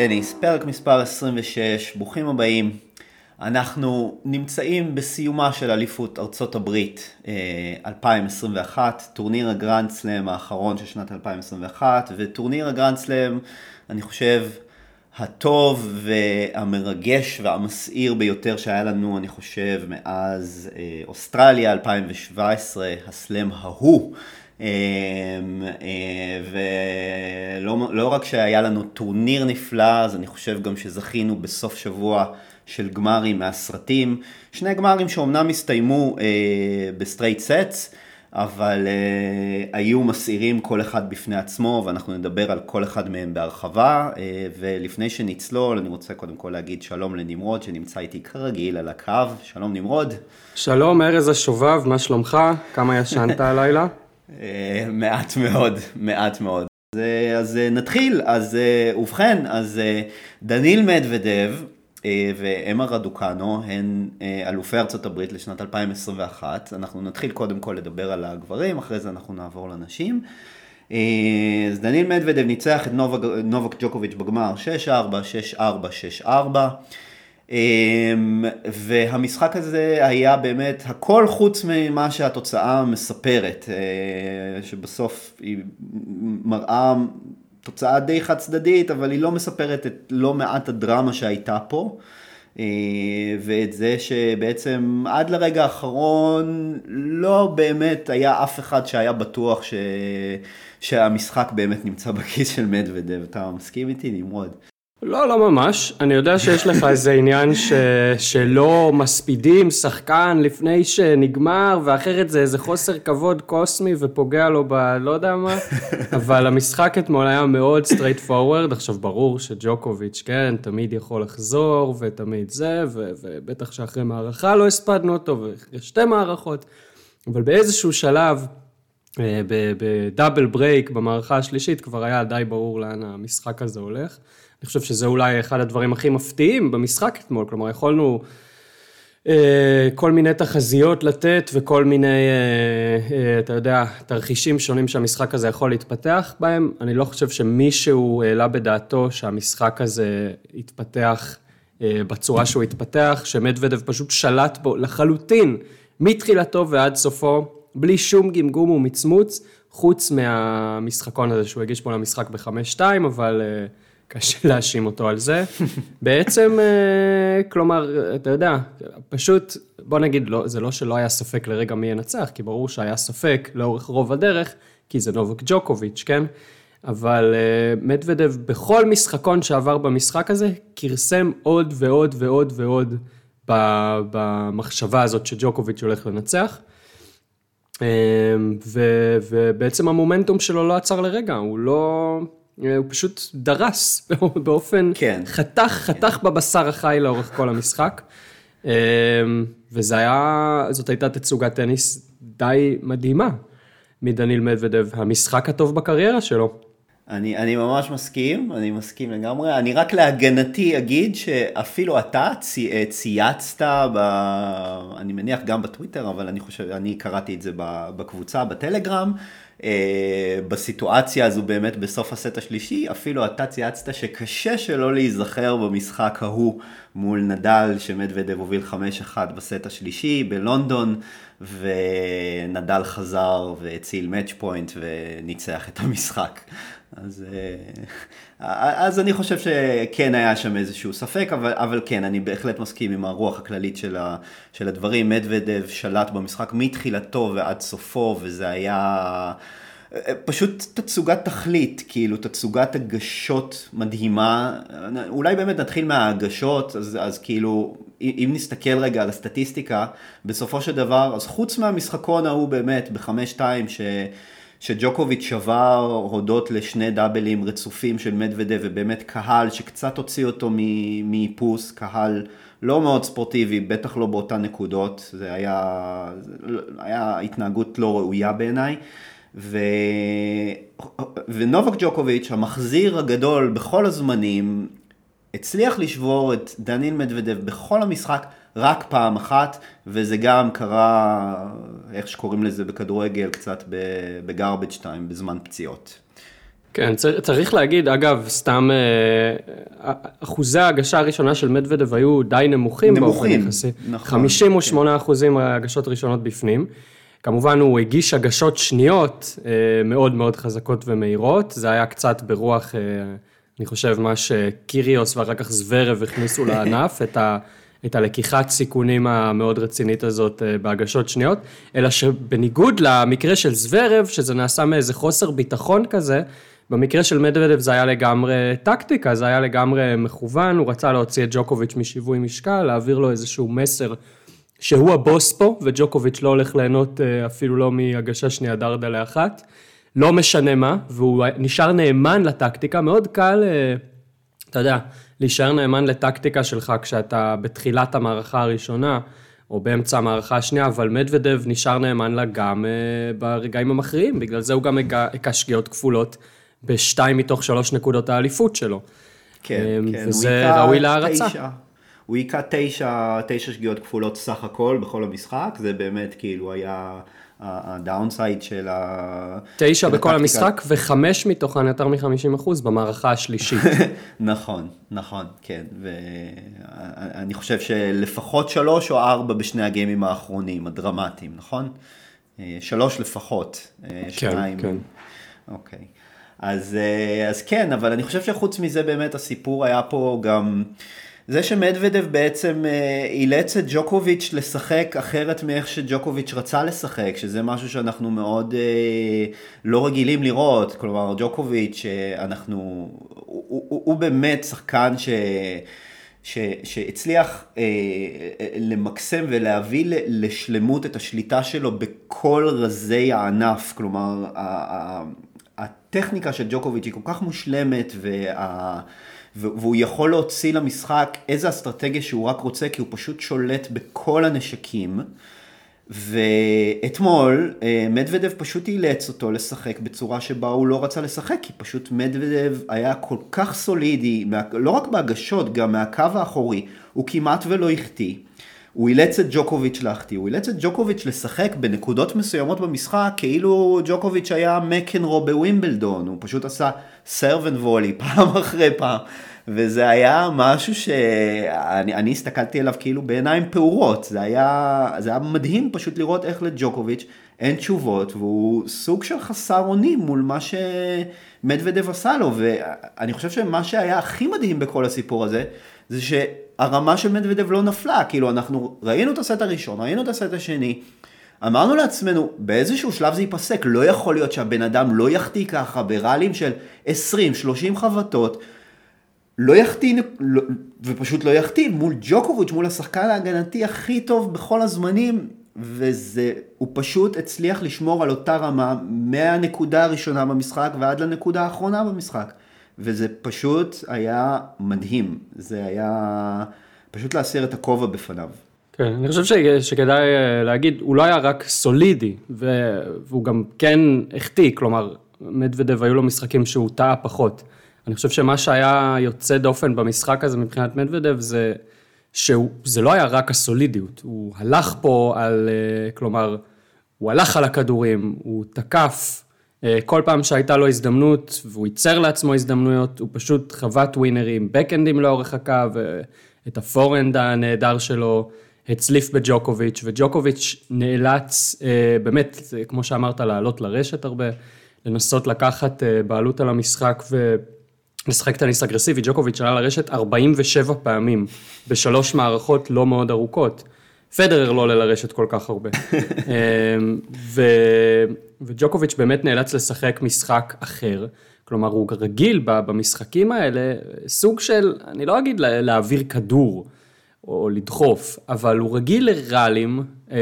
הטניס, פרק מספר 26, ברוכים הבאים. אנחנו נמצאים בסיומה של אליפות ארצות הברית 2021, אה, טורניר הגרנד סלאם האחרון של שנת 2021, וטורניר הגרנד סלאם, אני חושב, הטוב והמרגש והמסעיר ביותר שהיה לנו, אני חושב, מאז אה, אוסטרליה 2017, הסלאם ההוא. אמ, אה, ולא לא רק שהיה לנו טורניר נפלא, אז אני חושב גם שזכינו בסוף שבוע של גמרים מהסרטים. שני גמרים שאומנם הסתיימו אה, ב straight sets, אבל אה, היו מסעירים כל אחד בפני עצמו, ואנחנו נדבר על כל אחד מהם בהרחבה. אה, ולפני שנצלול, אני רוצה קודם כל להגיד שלום לנמרוד, שנמצא איתי כרגיל על הקו. שלום נמרוד. שלום, ארז השובב, מה שלומך? כמה ישנת הלילה? אה, מעט מאוד, מעט מאוד. אז, אז נתחיל, אז ובכן, אז דניל מדוודב ואמה רדוקנו הן אלופי ארצות הברית לשנת 2021. אנחנו נתחיל קודם כל לדבר על הגברים, אחרי זה אנחנו נעבור לנשים. אז דניל מדוודב ניצח את נובק, נובק ג'וקוביץ' בגמר 6-4, 6-4, 6-4. אמ, והמשחק הזה היה באמת הכל חוץ ממה שהתוצאה מספרת, אה, שבסוף היא מראה תוצאה די חד צדדית, אבל היא לא מספרת את לא מעט הדרמה שהייתה פה. אה, ואת זה שבעצם עד לרגע האחרון לא באמת היה אף אחד שהיה בטוח ש... שהמשחק באמת נמצא בכיס של מדוודב. אתה מסכים איתי, נמרוד? לא, לא ממש. אני יודע שיש לך איזה עניין ש... שלא מספידים שחקן לפני שנגמר, ואחרת זה איזה חוסר כבוד קוסמי ופוגע לו ב... לא יודע מה, אבל המשחק אתמול היה מאוד straightforward. עכשיו, ברור שג'וקוביץ', כן, תמיד יכול לחזור, ותמיד זה, ו... ובטח שאחרי מערכה לא הספדנו אותו, ואחרי שתי מערכות, אבל באיזשהו שלב, אה, ב double break במערכה השלישית, כבר היה די ברור לאן המשחק הזה הולך. אני חושב שזה אולי אחד הדברים הכי מפתיעים במשחק אתמול, כלומר יכולנו אה, כל מיני תחזיות לתת וכל מיני, אה, אה, אתה יודע, תרחישים שונים שהמשחק הזה יכול להתפתח בהם. אני לא חושב שמישהו העלה בדעתו שהמשחק הזה יתפתח אה, בצורה שהוא התפתח, שמדוודב פשוט שלט בו לחלוטין, מתחילתו ועד סופו, בלי שום גמגום ומצמוץ, חוץ מהמשחקון הזה שהוא הגיש פה למשחק בחמש-שתיים, אבל... אה, קשה להאשים אותו על זה. בעצם, אה, כלומר, אתה יודע, פשוט, בוא נגיד, לא, זה לא שלא היה ספק לרגע מי ינצח, כי ברור שהיה ספק לאורך רוב הדרך, כי זה נובק ג'וקוביץ', כן? אבל uh, מדוודב בכל משחקון שעבר במשחק הזה, כרסם עוד ועוד ועוד ועוד במחשבה הזאת שג'וקוביץ' הולך לנצח. Uh, ו, ובעצם המומנטום שלו לא עצר לרגע, הוא לא, אה, הוא פשוט דרס באופן, כן. חתך, חתך כן. בבשר החי לאורך כל המשחק. אה, וזה היה, זאת הייתה תצוגת טניס די מדהימה מדניל מדוודב, המשחק הטוב בקריירה שלו. אני, אני ממש מסכים, אני מסכים לגמרי. אני רק להגנתי אגיד שאפילו אתה צי, אה, צייצת, ב, אני מניח גם בטוויטר, אבל אני חושב, אני קראתי את זה בקבוצה, בטלגרם, אה, בסיטואציה הזו באמת בסוף הסט השלישי, אפילו אתה צייצת שקשה שלא להיזכר במשחק ההוא מול נדל, שמדוודב הוביל 5-1 בסט השלישי בלונדון, ונדל חזר והציל match point וניצח את המשחק. אז, אה, אז אני חושב שכן היה שם איזשהו ספק, אבל, אבל כן, אני בהחלט מסכים עם הרוח הכללית של, ה, של הדברים. מדוודב שלט במשחק מתחילתו ועד סופו, וזה היה... פשוט תצוגת תכלית, כאילו תצוגת הגשות מדהימה. אולי באמת נתחיל מההגשות, אז, אז כאילו, אם נסתכל רגע על הסטטיסטיקה, בסופו של דבר, אז חוץ מהמשחקון ההוא באמת, בחמש-שתיים. שג'וקוביץ' שבר הודות לשני דאבלים רצופים של מדוודב ובאמת קהל שקצת הוציא אותו מאיפוס, קהל לא מאוד ספורטיבי, בטח לא באותן נקודות, זה היה, היה התנהגות לא ראויה בעיניי. ו... ונובק ג'וקוביץ', המחזיר הגדול בכל הזמנים, הצליח לשבור את דניל מדוודב בכל המשחק רק פעם אחת, וזה גם קרה, איך שקוראים לזה בכדורגל, קצת בגרבג' טיים, בזמן פציעות. כן, צריך להגיד, אגב, סתם אה, אחוזי ההגשה הראשונה של מדוודב היו די נמוכים. נמוכים. נכון. 58 כן. אחוזים הגשות ראשונות בפנים. כמובן הוא הגיש הגשות שניות אה, מאוד מאוד חזקות ומהירות, זה היה קצת ברוח, אה, אני חושב, מה שקיריוס ואחר כך זוורב הכניסו לענף, את ה... את הלקיחת סיכונים המאוד רצינית הזאת אה, בהגשות שניות, אלא שבניגוד למקרה של זוורב, שזה נעשה מאיזה חוסר ביטחון כזה, במקרה של מדוודב זה היה לגמרי טקטיקה, זה היה לגמרי מכוון, הוא רצה להוציא את ג'וקוביץ' משיווי משקל, להעביר לו איזשהו מסר שהוא הבוס פה, וג'וקוביץ' לא הולך ליהנות אה, אפילו לא מהגשה שנייה דרדה לאחת, לא משנה מה, והוא נשאר נאמן לטקטיקה, מאוד קל, אה, אתה יודע, להישאר נאמן לטקטיקה שלך כשאתה בתחילת המערכה הראשונה, או באמצע המערכה השנייה, אבל מדוודב נשאר נאמן לה גם uh, ברגעים המכריעים, בגלל זה הוא גם הכה שגיאות כפולות בשתיים מתוך שלוש נקודות האליפות שלו. כן, um, כן. וזה ראוי להערצה. הוא היכה תשע, תשע שגיאות כפולות סך הכל בכל המשחק, זה באמת כאילו היה... הדאונסייד של ה... תשע בכל המשחק וחמש מתוכן יותר מ-50 אחוז במערכה השלישית. נכון, נכון, כן. ואני חושב שלפחות שלוש או ארבע בשני הגיימים האחרונים, הדרמטיים, נכון? אה, שלוש לפחות. אה, כן, שניים. כן. אוקיי. אז, אה, אז כן, אבל אני חושב שחוץ מזה באמת הסיפור היה פה גם... זה שמדוודב בעצם אה, אילץ את ג'וקוביץ' לשחק אחרת מאיך שג'וקוביץ' רצה לשחק, שזה משהו שאנחנו מאוד אה, לא רגילים לראות, כלומר ג'וקוביץ', אה, אנחנו, הוא, הוא, הוא באמת שחקן ש... ש, שהצליח אה, למקסם ולהביא לשלמות את השליטה שלו בכל רזי הענף, כלומר הטכניקה של ג'וקוביץ' היא כל כך מושלמת וה... והוא יכול להוציא למשחק איזה אסטרטגיה שהוא רק רוצה, כי הוא פשוט שולט בכל הנשקים. ואתמול אה, מדוודב פשוט אילץ אותו לשחק בצורה שבה הוא לא רצה לשחק, כי פשוט מדוודב היה כל כך סולידי, לא רק בהגשות, גם מהקו האחורי, הוא כמעט ולא החטיא. הוא אילץ את ג'וקוביץ' להחטיא, הוא אילץ את ג'וקוביץ' לשחק בנקודות מסוימות במשחק כאילו ג'וקוביץ' היה מקנרו בווימבלדון, הוא פשוט עשה סרבנט וולי פעם אחרי פעם, וזה היה משהו שאני הסתכלתי עליו כאילו בעיניים פעורות, זה היה, זה היה מדהים פשוט לראות איך לג'וקוביץ' אין תשובות, והוא סוג של חסר אונים מול מה שמדוודב עשה לו, ואני חושב שמה שהיה הכי מדהים בכל הסיפור הזה, זה שהרמה של מדוודב לא נפלה, כאילו אנחנו ראינו את הסט הראשון, ראינו את הסט השני, אמרנו לעצמנו, באיזשהו שלב זה ייפסק, לא יכול להיות שהבן אדם לא יחטיא ככה בראלים של 20-30 חבטות, לא יחטיא, לא, ופשוט לא יחטיא מול ג'וקוביץ', מול השחקן ההגנתי הכי טוב בכל הזמנים, וזה, הוא פשוט הצליח לשמור על אותה רמה מהנקודה הראשונה במשחק ועד לנקודה האחרונה במשחק. וזה פשוט היה מדהים, זה היה פשוט להסיר את הכובע בפניו. כן, אני חושב ש... שכדאי אה, להגיד, הוא לא היה רק סולידי, והוא גם כן החטיא, כלומר, מדוודב היו לו משחקים שהוא טעה פחות. אני חושב שמה שהיה יוצא דופן במשחק הזה מבחינת מדוודב זה שזה לא היה רק הסולידיות, הוא הלך פה על, אה, כלומר, הוא הלך על הכדורים, הוא תקף, כל פעם שהייתה לו הזדמנות והוא ייצר לעצמו הזדמנויות, הוא פשוט חוות ווינרים, בקאנדים לאורך הקו, את הפורנד הנהדר שלו, הצליף בג'וקוביץ', וג'וקוביץ' נאלץ, אה, באמת, כמו שאמרת, לעלות לרשת הרבה, לנסות לקחת בעלות על המשחק ו... לשחק טניס אגרסיבי, ג'וקוביץ' עלה לרשת 47 פעמים, בשלוש מערכות לא מאוד ארוכות. פדרר לא עולה לרשת כל כך הרבה. אמ, ו... וג'וקוביץ' באמת נאלץ לשחק משחק אחר. כלומר, הוא רגיל במשחקים האלה, סוג של, אני לא אגיד להעביר כדור או לדחוף, אבל הוא רגיל לראלים אמ,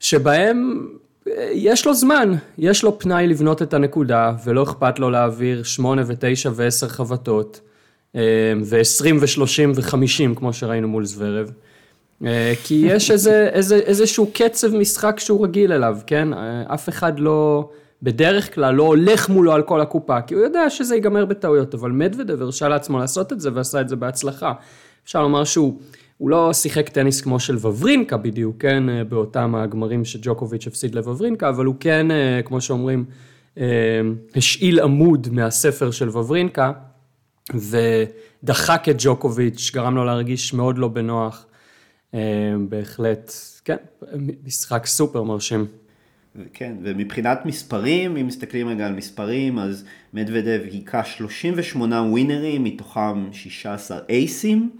שבהם יש לו זמן, יש לו פנאי לבנות את הנקודה, ולא אכפת לו להעביר שמונה ותשע ועשר חבטות, אה, ועשרים ושלושים וחמישים, כמו שראינו מול זוורב. אה, כי יש איזה, איזה, איזשהו קצב משחק שהוא רגיל אליו, כן? אה, אף אחד לא, בדרך כלל לא הולך מולו על כל הקופה, כי הוא יודע שזה ייגמר בטעויות, אבל מדוודב הרשה לעצמו לעשות את זה ועשה את זה בהצלחה. אפשר לומר שהוא... הוא לא שיחק טניס כמו של וברינקה בדיוק, כן, אה, באותם הגמרים שג'וקוביץ' הפסיד לוורינקה, אבל הוא כן, כמו שאומרים, השאיל עמוד מהספר של וברינקה, ודחק את ג'וקוביץ', גרם לו להרגיש מאוד לא בנוח. בהחלט, כן, משחק סופר מרשים. כן, ומבחינת מספרים, אם מסתכלים רגע על מספרים, אז מדוודב היכה 38 ווינרים, מתוכם 16 אייסים,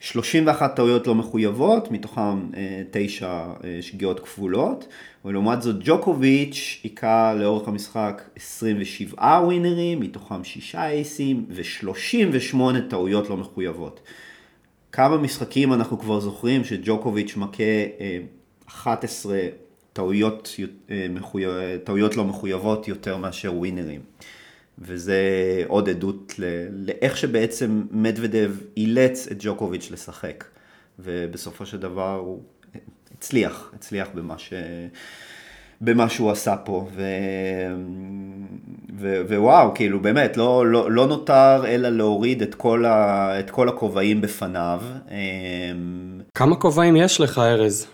31 טעויות לא מחויבות, מתוכם 9 אה, אה, שגיאות כפולות, ולעומת זאת ג'וקוביץ' היכה לאורך המשחק 27 ווינרים, מתוכם 6 אייסים ו-38 טעויות לא מחויבות. כמה משחקים אנחנו כבר זוכרים שג'וקוביץ' מכה 11 אה, טעויות, אה, מחויב, טעויות לא מחויבות יותר מאשר ווינרים. וזה עוד עדות לאיך שבעצם מדוודב אילץ את ג'וקוביץ' לשחק. ובסופו של דבר הוא הצליח, הצליח במה, ש... במה שהוא עשה פה. ו... ו... ווואו, כאילו באמת, לא, לא, לא נותר אלא להוריד את כל, ה... את כל הכובעים בפניו. אמ, כמה כובעים יש לך, ארז?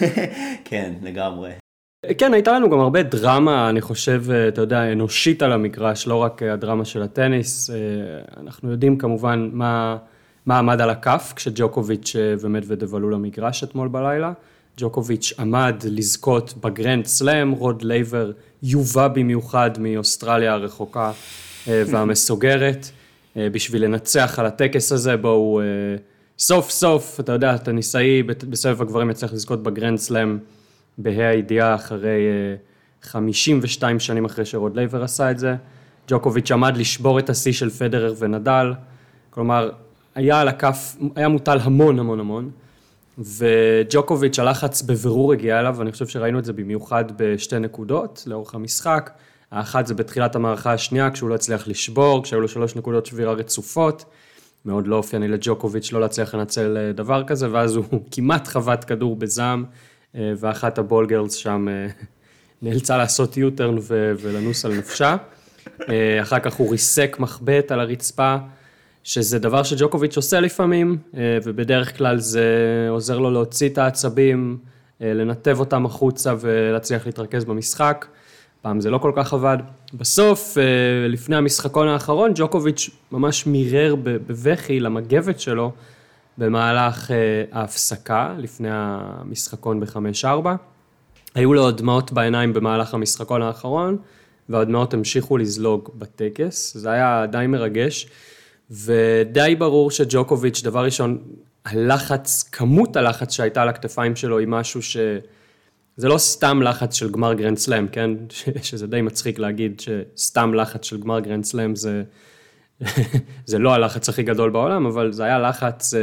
כן, לגמרי. כן, הייתה לנו גם הרבה דרמה, אני חושב, אתה יודע, אנושית על המגרש, לא רק הדרמה של הטניס. אנחנו יודעים כמובן מה, מה עמד על הכף כשג'וקוביץ' ומדוודב עלו למגרש אתמול בלילה. ג'וקוביץ' עמד לזכות בגרנד סלאם, רוד לייבר יובא במיוחד מאוסטרליה הרחוקה והמסוגרת, בשביל לנצח על הטקס הזה, בו הוא סוף סוף, אתה יודע, הטניסאי בסבב הגברים יצליח לזכות בגרנד סלאם בה"א הידיעה אחרי 52 אה, שנים אחרי שרוד לייבר עשה את זה. ג'וקוביץ' עמד לשבור את השיא של פדרר ונדל, כלומר, היה על הכף, היה מוטל המון המון המון, וג'וקוביץ' הלחץ בבירור הגיע אליו, ואני חושב שראינו את זה במיוחד בשתי נקודות לאורך המשחק. האחת זה בתחילת המערכה השנייה, כשהוא לא הצליח לשבור, כשהיו לו שלוש נקודות שבירה רצופות. מאוד לא אופייני לג'וקוביץ' לא להצליח לנצל אה, דבר כזה, ואז הוא כמעט חבט כדור בזעם, אה, ואחת הבולגרס שם אה, נאלצה לעשות יוטרן ולנוס על נפשה. אחר כך הוא ריסק מחבט על הרצפה, שזה דבר שג'וקוביץ' עושה לפעמים, ובדרך כלל זה עוזר לו להוציא את העצבים, לנתב אותם החוצה ולהצליח להתרכז במשחק. פעם זה לא כל כך עבד. בסוף, אה, לפני המשחקון האחרון, ג'וקוביץ' ממש מירר בבכי למגבת שלו במהלך אה, ההפסקה, לפני המשחקון ב-5-4. היו לו דמעות בעיניים במהלך המשחקון האחרון, והדמעות המשיכו לזלוג בטקס, זה היה די מרגש, ודי ברור שג'וקוביץ', דבר ראשון, הלחץ, כמות הלחץ שהייתה על הכתפיים שלו היא משהו ש... זה לא סתם לחץ של גמר גרנד סלאם, כן? שזה די מצחיק להגיד שסתם לחץ של גמר גרנד סלאם זה, זה לא הלחץ הכי גדול בעולם, אבל זה היה לחץ אה,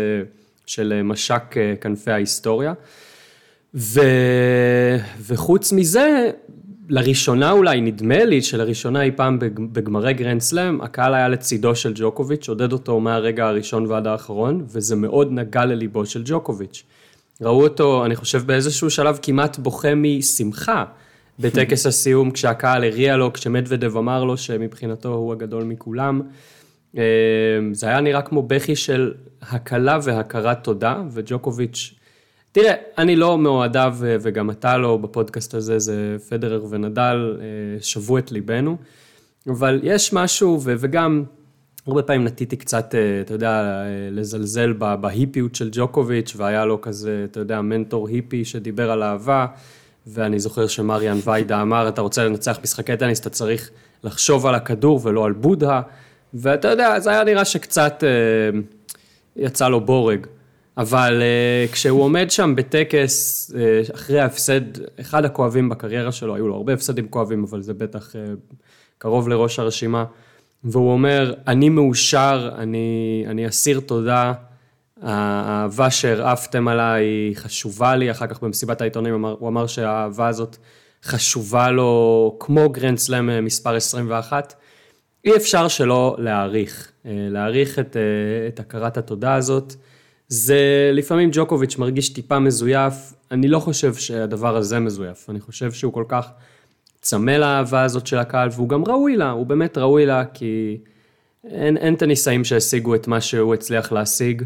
של משק אה, כנפי ההיסטוריה. ו... וחוץ מזה, לראשונה אולי, נדמה לי שלראשונה אי פעם בגמרי גרנד סלאם, הקהל היה לצידו של ג'וקוביץ', עודד אותו מהרגע הראשון ועד האחרון, וזה מאוד נגע לליבו של ג'וקוביץ'. ראו אותו, אני חושב באיזשהו שלב כמעט בוכה משמחה בטקס הסיום, כשהקהל הריע לו, כשמדוודב אמר לו שמבחינתו הוא הגדול מכולם. אה, זה היה נראה כמו בכי של הקלה והכרת תודה, וג'וקוביץ', תראה, אני לא מאוהדיו, וגם אתה לא בפודקאסט הזה, זה פדרר ונדל, אה, שבו את ליבנו, אבל יש משהו, וגם הרבה פעמים נטיתי קצת, אה, אתה יודע, אה, לזלזל בהיפיות של ג'וקוביץ', והיה לו כזה, אתה יודע, מנטור היפי שדיבר על אהבה, ואני זוכר שמריאן ויידה אמר, אתה רוצה לנצח משחקי טניס, אתה צריך לחשוב על הכדור ולא על בודהה, ואתה יודע, זה היה נראה שקצת אה, יצא לו בורג. אבל uh, כשהוא עומד שם בטקס, uh, אחרי ההפסד, אחד הכואבים בקריירה שלו, היו לו הרבה הפסדים כואבים, אבל זה בטח uh, קרוב לראש הרשימה. והוא אומר, אני מאושר, אני, אני אסיר תודה, האהבה שהרעפתם עליי חשובה לי, אחר כך במסיבת העיתונים אמר, הוא אמר שהאהבה הזאת חשובה לו כמו גרנד סלאם מספר 21. אי אפשר שלא להעריך, להעריך את, את הכרת התודה הזאת. זה לפעמים ג'וקוביץ' מרגיש טיפה מזויף, אני לא חושב שהדבר הזה מזויף, אני חושב שהוא כל כך צמא לאהבה הזאת של הקהל, והוא גם ראוי לה, הוא באמת ראוי לה, כי אין, אין את הניסאים שהשיגו את מה שהוא הצליח להשיג,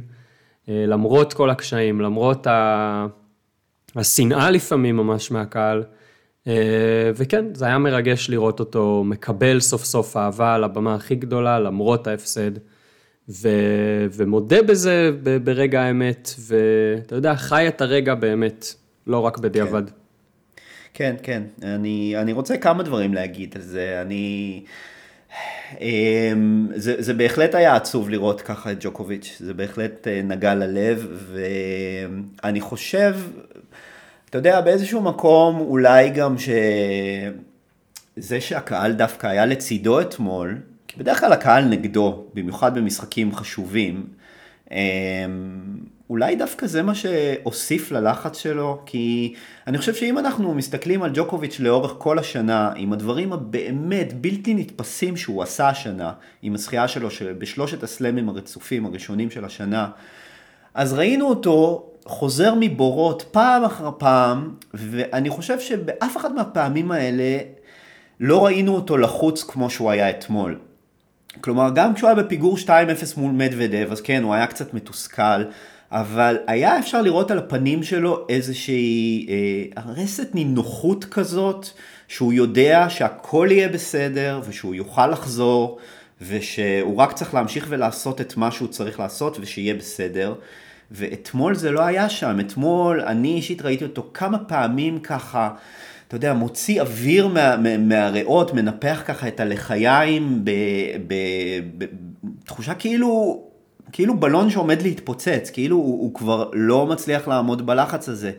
אה, למרות כל הקשיים, למרות ה... השנאה לפעמים ממש מהקהל, וכן, זה היה מרגש לראות אותו מקבל סוף סוף אהבה על הבמה הכי גדולה, למרות ההפסד. ו, ומודה בזה ברגע האמת, ואתה יודע, חי את הרגע באמת, לא רק בדיעבד. כן, כן, כן. אני, אני רוצה כמה דברים להגיד על זה. אני... אמ, זה, זה בהחלט היה עצוב לראות ככה את ג'וקוביץ', זה בהחלט אה, נגע ללב, ואני חושב, אתה יודע, באיזשהו מקום אולי גם שזה שהקהל דווקא היה לצידו אתמול, כי בדרך כלל הקהל נגדו, במיוחד במשחקים חשובים, אמ, אולי דווקא זה מה שהוסיף ללחץ שלו, כי אני חושב שאם אנחנו מסתכלים על ג'וקוביץ' לאורך כל השנה, עם הדברים הבאמת בלתי נתפסים שהוא עשה השנה, עם הזכייה שלו בשלושת הסלמים הרצופים הראשונים של השנה, אז ראינו אותו חוזר מבורות פעם אחר פעם, ואני חושב שבאף אחת מהפעמים האלה לא ראינו אותו לחוץ כמו שהוא היה אתמול. כלומר, גם כשהוא היה בפיגור 2-0 מול מדוודב, אז כן, הוא היה קצת מתוסכל, אבל היה אפשר לראות על הפנים שלו איזושהי אה, נינוחות כזאת, שהוא יודע שהכל יהיה בסדר, ושהוא יוכל לחזור, ושהוא רק צריך להמשיך ולעשות את מה שהוא צריך לעשות, ושיהיה בסדר. ואתמול זה לא היה שם, אתמול אני אישית ראיתי אותו כמה פעמים ככה, אתה יודע, מוציא אוויר מה, מה, מהריאות, מנפח ככה את הלחיים בתחושה כאילו כאילו בלון שעומד להתפוצץ, כאילו הוא, הוא כבר לא מצליח לעמוד בלחץ הזה.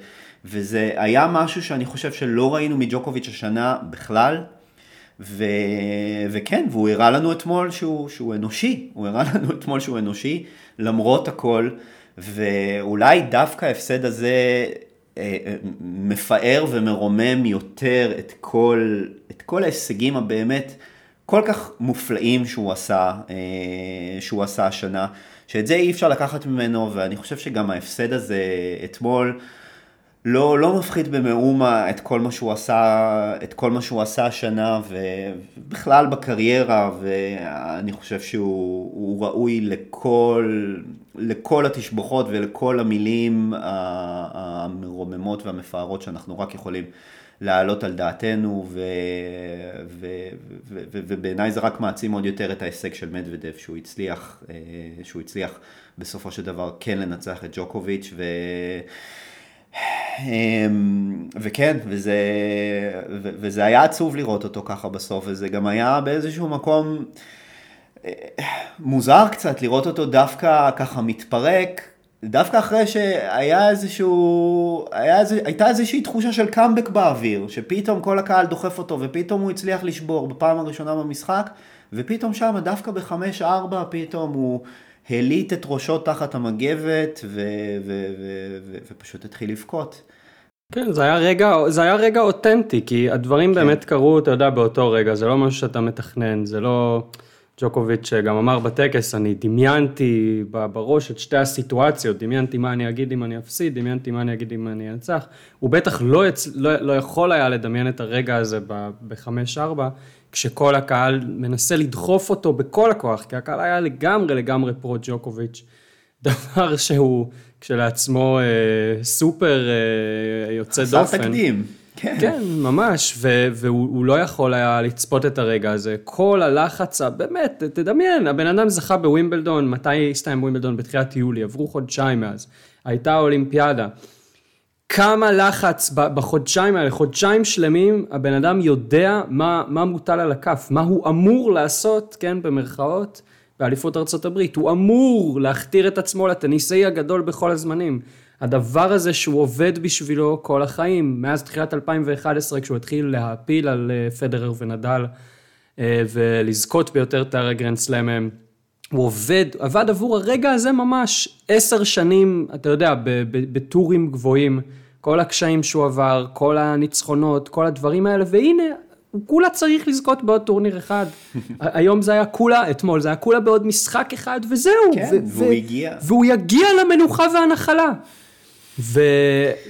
וזה היה משהו שאני חושב שלא ראינו מג'וקוביץ' השנה בכלל. ו... וכן, והוא הראה לנו אתמול שהוא, שהוא אנושי, הוא הראה לנו אתמול שהוא אנושי, למרות הכל, ואולי דווקא ההפסד הזה מפאר ומרומם יותר את כל, את כל ההישגים הבאמת כל כך מופלאים שהוא עשה, אה, שהוא עשה השנה. שאת זה אי אפשר לקחת ממנו, ואני חושב שגם ההפסד הזה אתמול לא, לא מפחית במאומה את כל מה שהוא עשה, את כל מה שהוא עשה השנה, ובכלל בקריירה, ואני חושב שהוא ראוי לכל, לכל התשבחות ולכל המילים המרוממות והמפארות שאנחנו רק יכולים להעלות על דעתנו, ובעיניי זה רק מעצים עוד יותר את ההישג של מדוודב, שהוא הצליח, אה, שהוא הצליח בסופו של דבר כן לנצח את ג'וקוביץ', ו... אמ, וכן, וזה, וזה היה עצוב לראות אותו ככה בסוף, וזה גם היה באיזשהו מקום אה, מוזר קצת לראות אותו דווקא ככה מתפרק, דווקא אחרי שהיה איזשהו, היה איז, הייתה איזושהי תחושה של קאמבק באוויר, שפתאום כל הקהל דוחף אותו, ופתאום הוא הצליח לשבור בפעם הראשונה במשחק, ופתאום שם, דווקא בחמש ארבע, פתאום הוא הליט את ראשו תחת המגבת, ו, ו, ו, ו, ופשוט התחיל לבכות. כן, זה היה רגע, זה היה רגע אותנטי, כי הדברים כן. באמת קרו, אתה יודע, באותו רגע, זה לא משהו שאתה מתכנן, זה לא... ג'וקוביץ' גם אמר בטקס, אני דמיינתי בראש את שתי הסיטואציות, דמיינתי מה אני אגיד אם אני אפסיד, דמיינתי מה אני אגיד אם אני אנצח. הוא בטח לא, יצ... לא, לא יכול היה לדמיין את הרגע הזה ב-5-4, כשכל הקהל מנסה לדחוף אותו בכל הכוח, כי הקהל היה לגמרי לגמרי פרו ג'וקוביץ', דבר שהוא כשלעצמו אה, סופר אה, יוצא דופן. חסר תקדים. כן. כן, ממש, ו- והוא לא יכול היה לצפות את הרגע הזה. כל הלחץ, באמת, תדמיין, הבן אדם זכה בווימבלדון, מתי הסתיים ווימבלדון? בתחילת יולי, עברו חודשיים מאז. הייתה אולימפיאדה. כמה לחץ בחודשיים האלה, חודשיים שלמים, הבן אדם יודע מה, מה מוטל על הכף, מה הוא אמור לעשות, כן, במרכאות, באליפות הברית. הוא אמור להכתיר את עצמו לטניסאי הגדול בכל הזמנים. הדבר הזה שהוא עובד בשבילו כל החיים, מאז תחילת 2011 כשהוא התחיל להאפיל על אה, פדרר ונדל אה, ולזכות ביותר תארי גרנד סלאם, הוא עובד, עבד עבור הרגע הזה ממש עשר שנים, אתה יודע, בטורים גבוהים, כל הקשיים שהוא עבר, כל הניצחונות, כל הדברים האלה, והנה, הוא כולה צריך לזכות בעוד טורניר אחד. היום זה היה כולה, אתמול זה היה כולה בעוד משחק אחד, וזהו. כן, והוא הגיע. והוא יגיע למנוחה והנחלה. ו,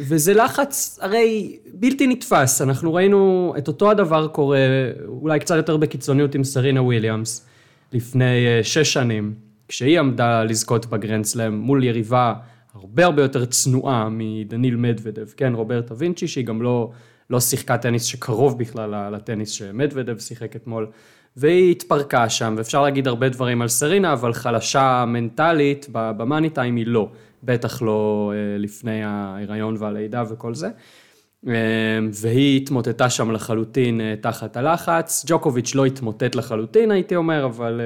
וזה לחץ הרי בלתי נתפס, אנחנו ראינו את אותו הדבר קורה אולי קצת יותר בקיצוניות עם סרינה וויליאמס לפני אה, שש שנים, כשהיא עמדה לזכות בגרנדסלאם מול יריבה הרבה הרבה יותר צנועה מדניל מדוודב, כן, רוברטה וינצ'י, שהיא גם לא, לא שיחקה טניס שקרוב בכלל לטניס שמדוודב שיחק אתמול, והיא התפרקה שם, ואפשר להגיד הרבה דברים על סרינה, אבל חלשה מנטלית, במאני טיים היא לא, בטח לא אה, לפני ההיריון והלידה וכל זה. אה, והיא התמוטטה שם לחלוטין אה, תחת הלחץ. ג'וקוביץ' לא התמוטט לחלוטין, הייתי אומר, אבל,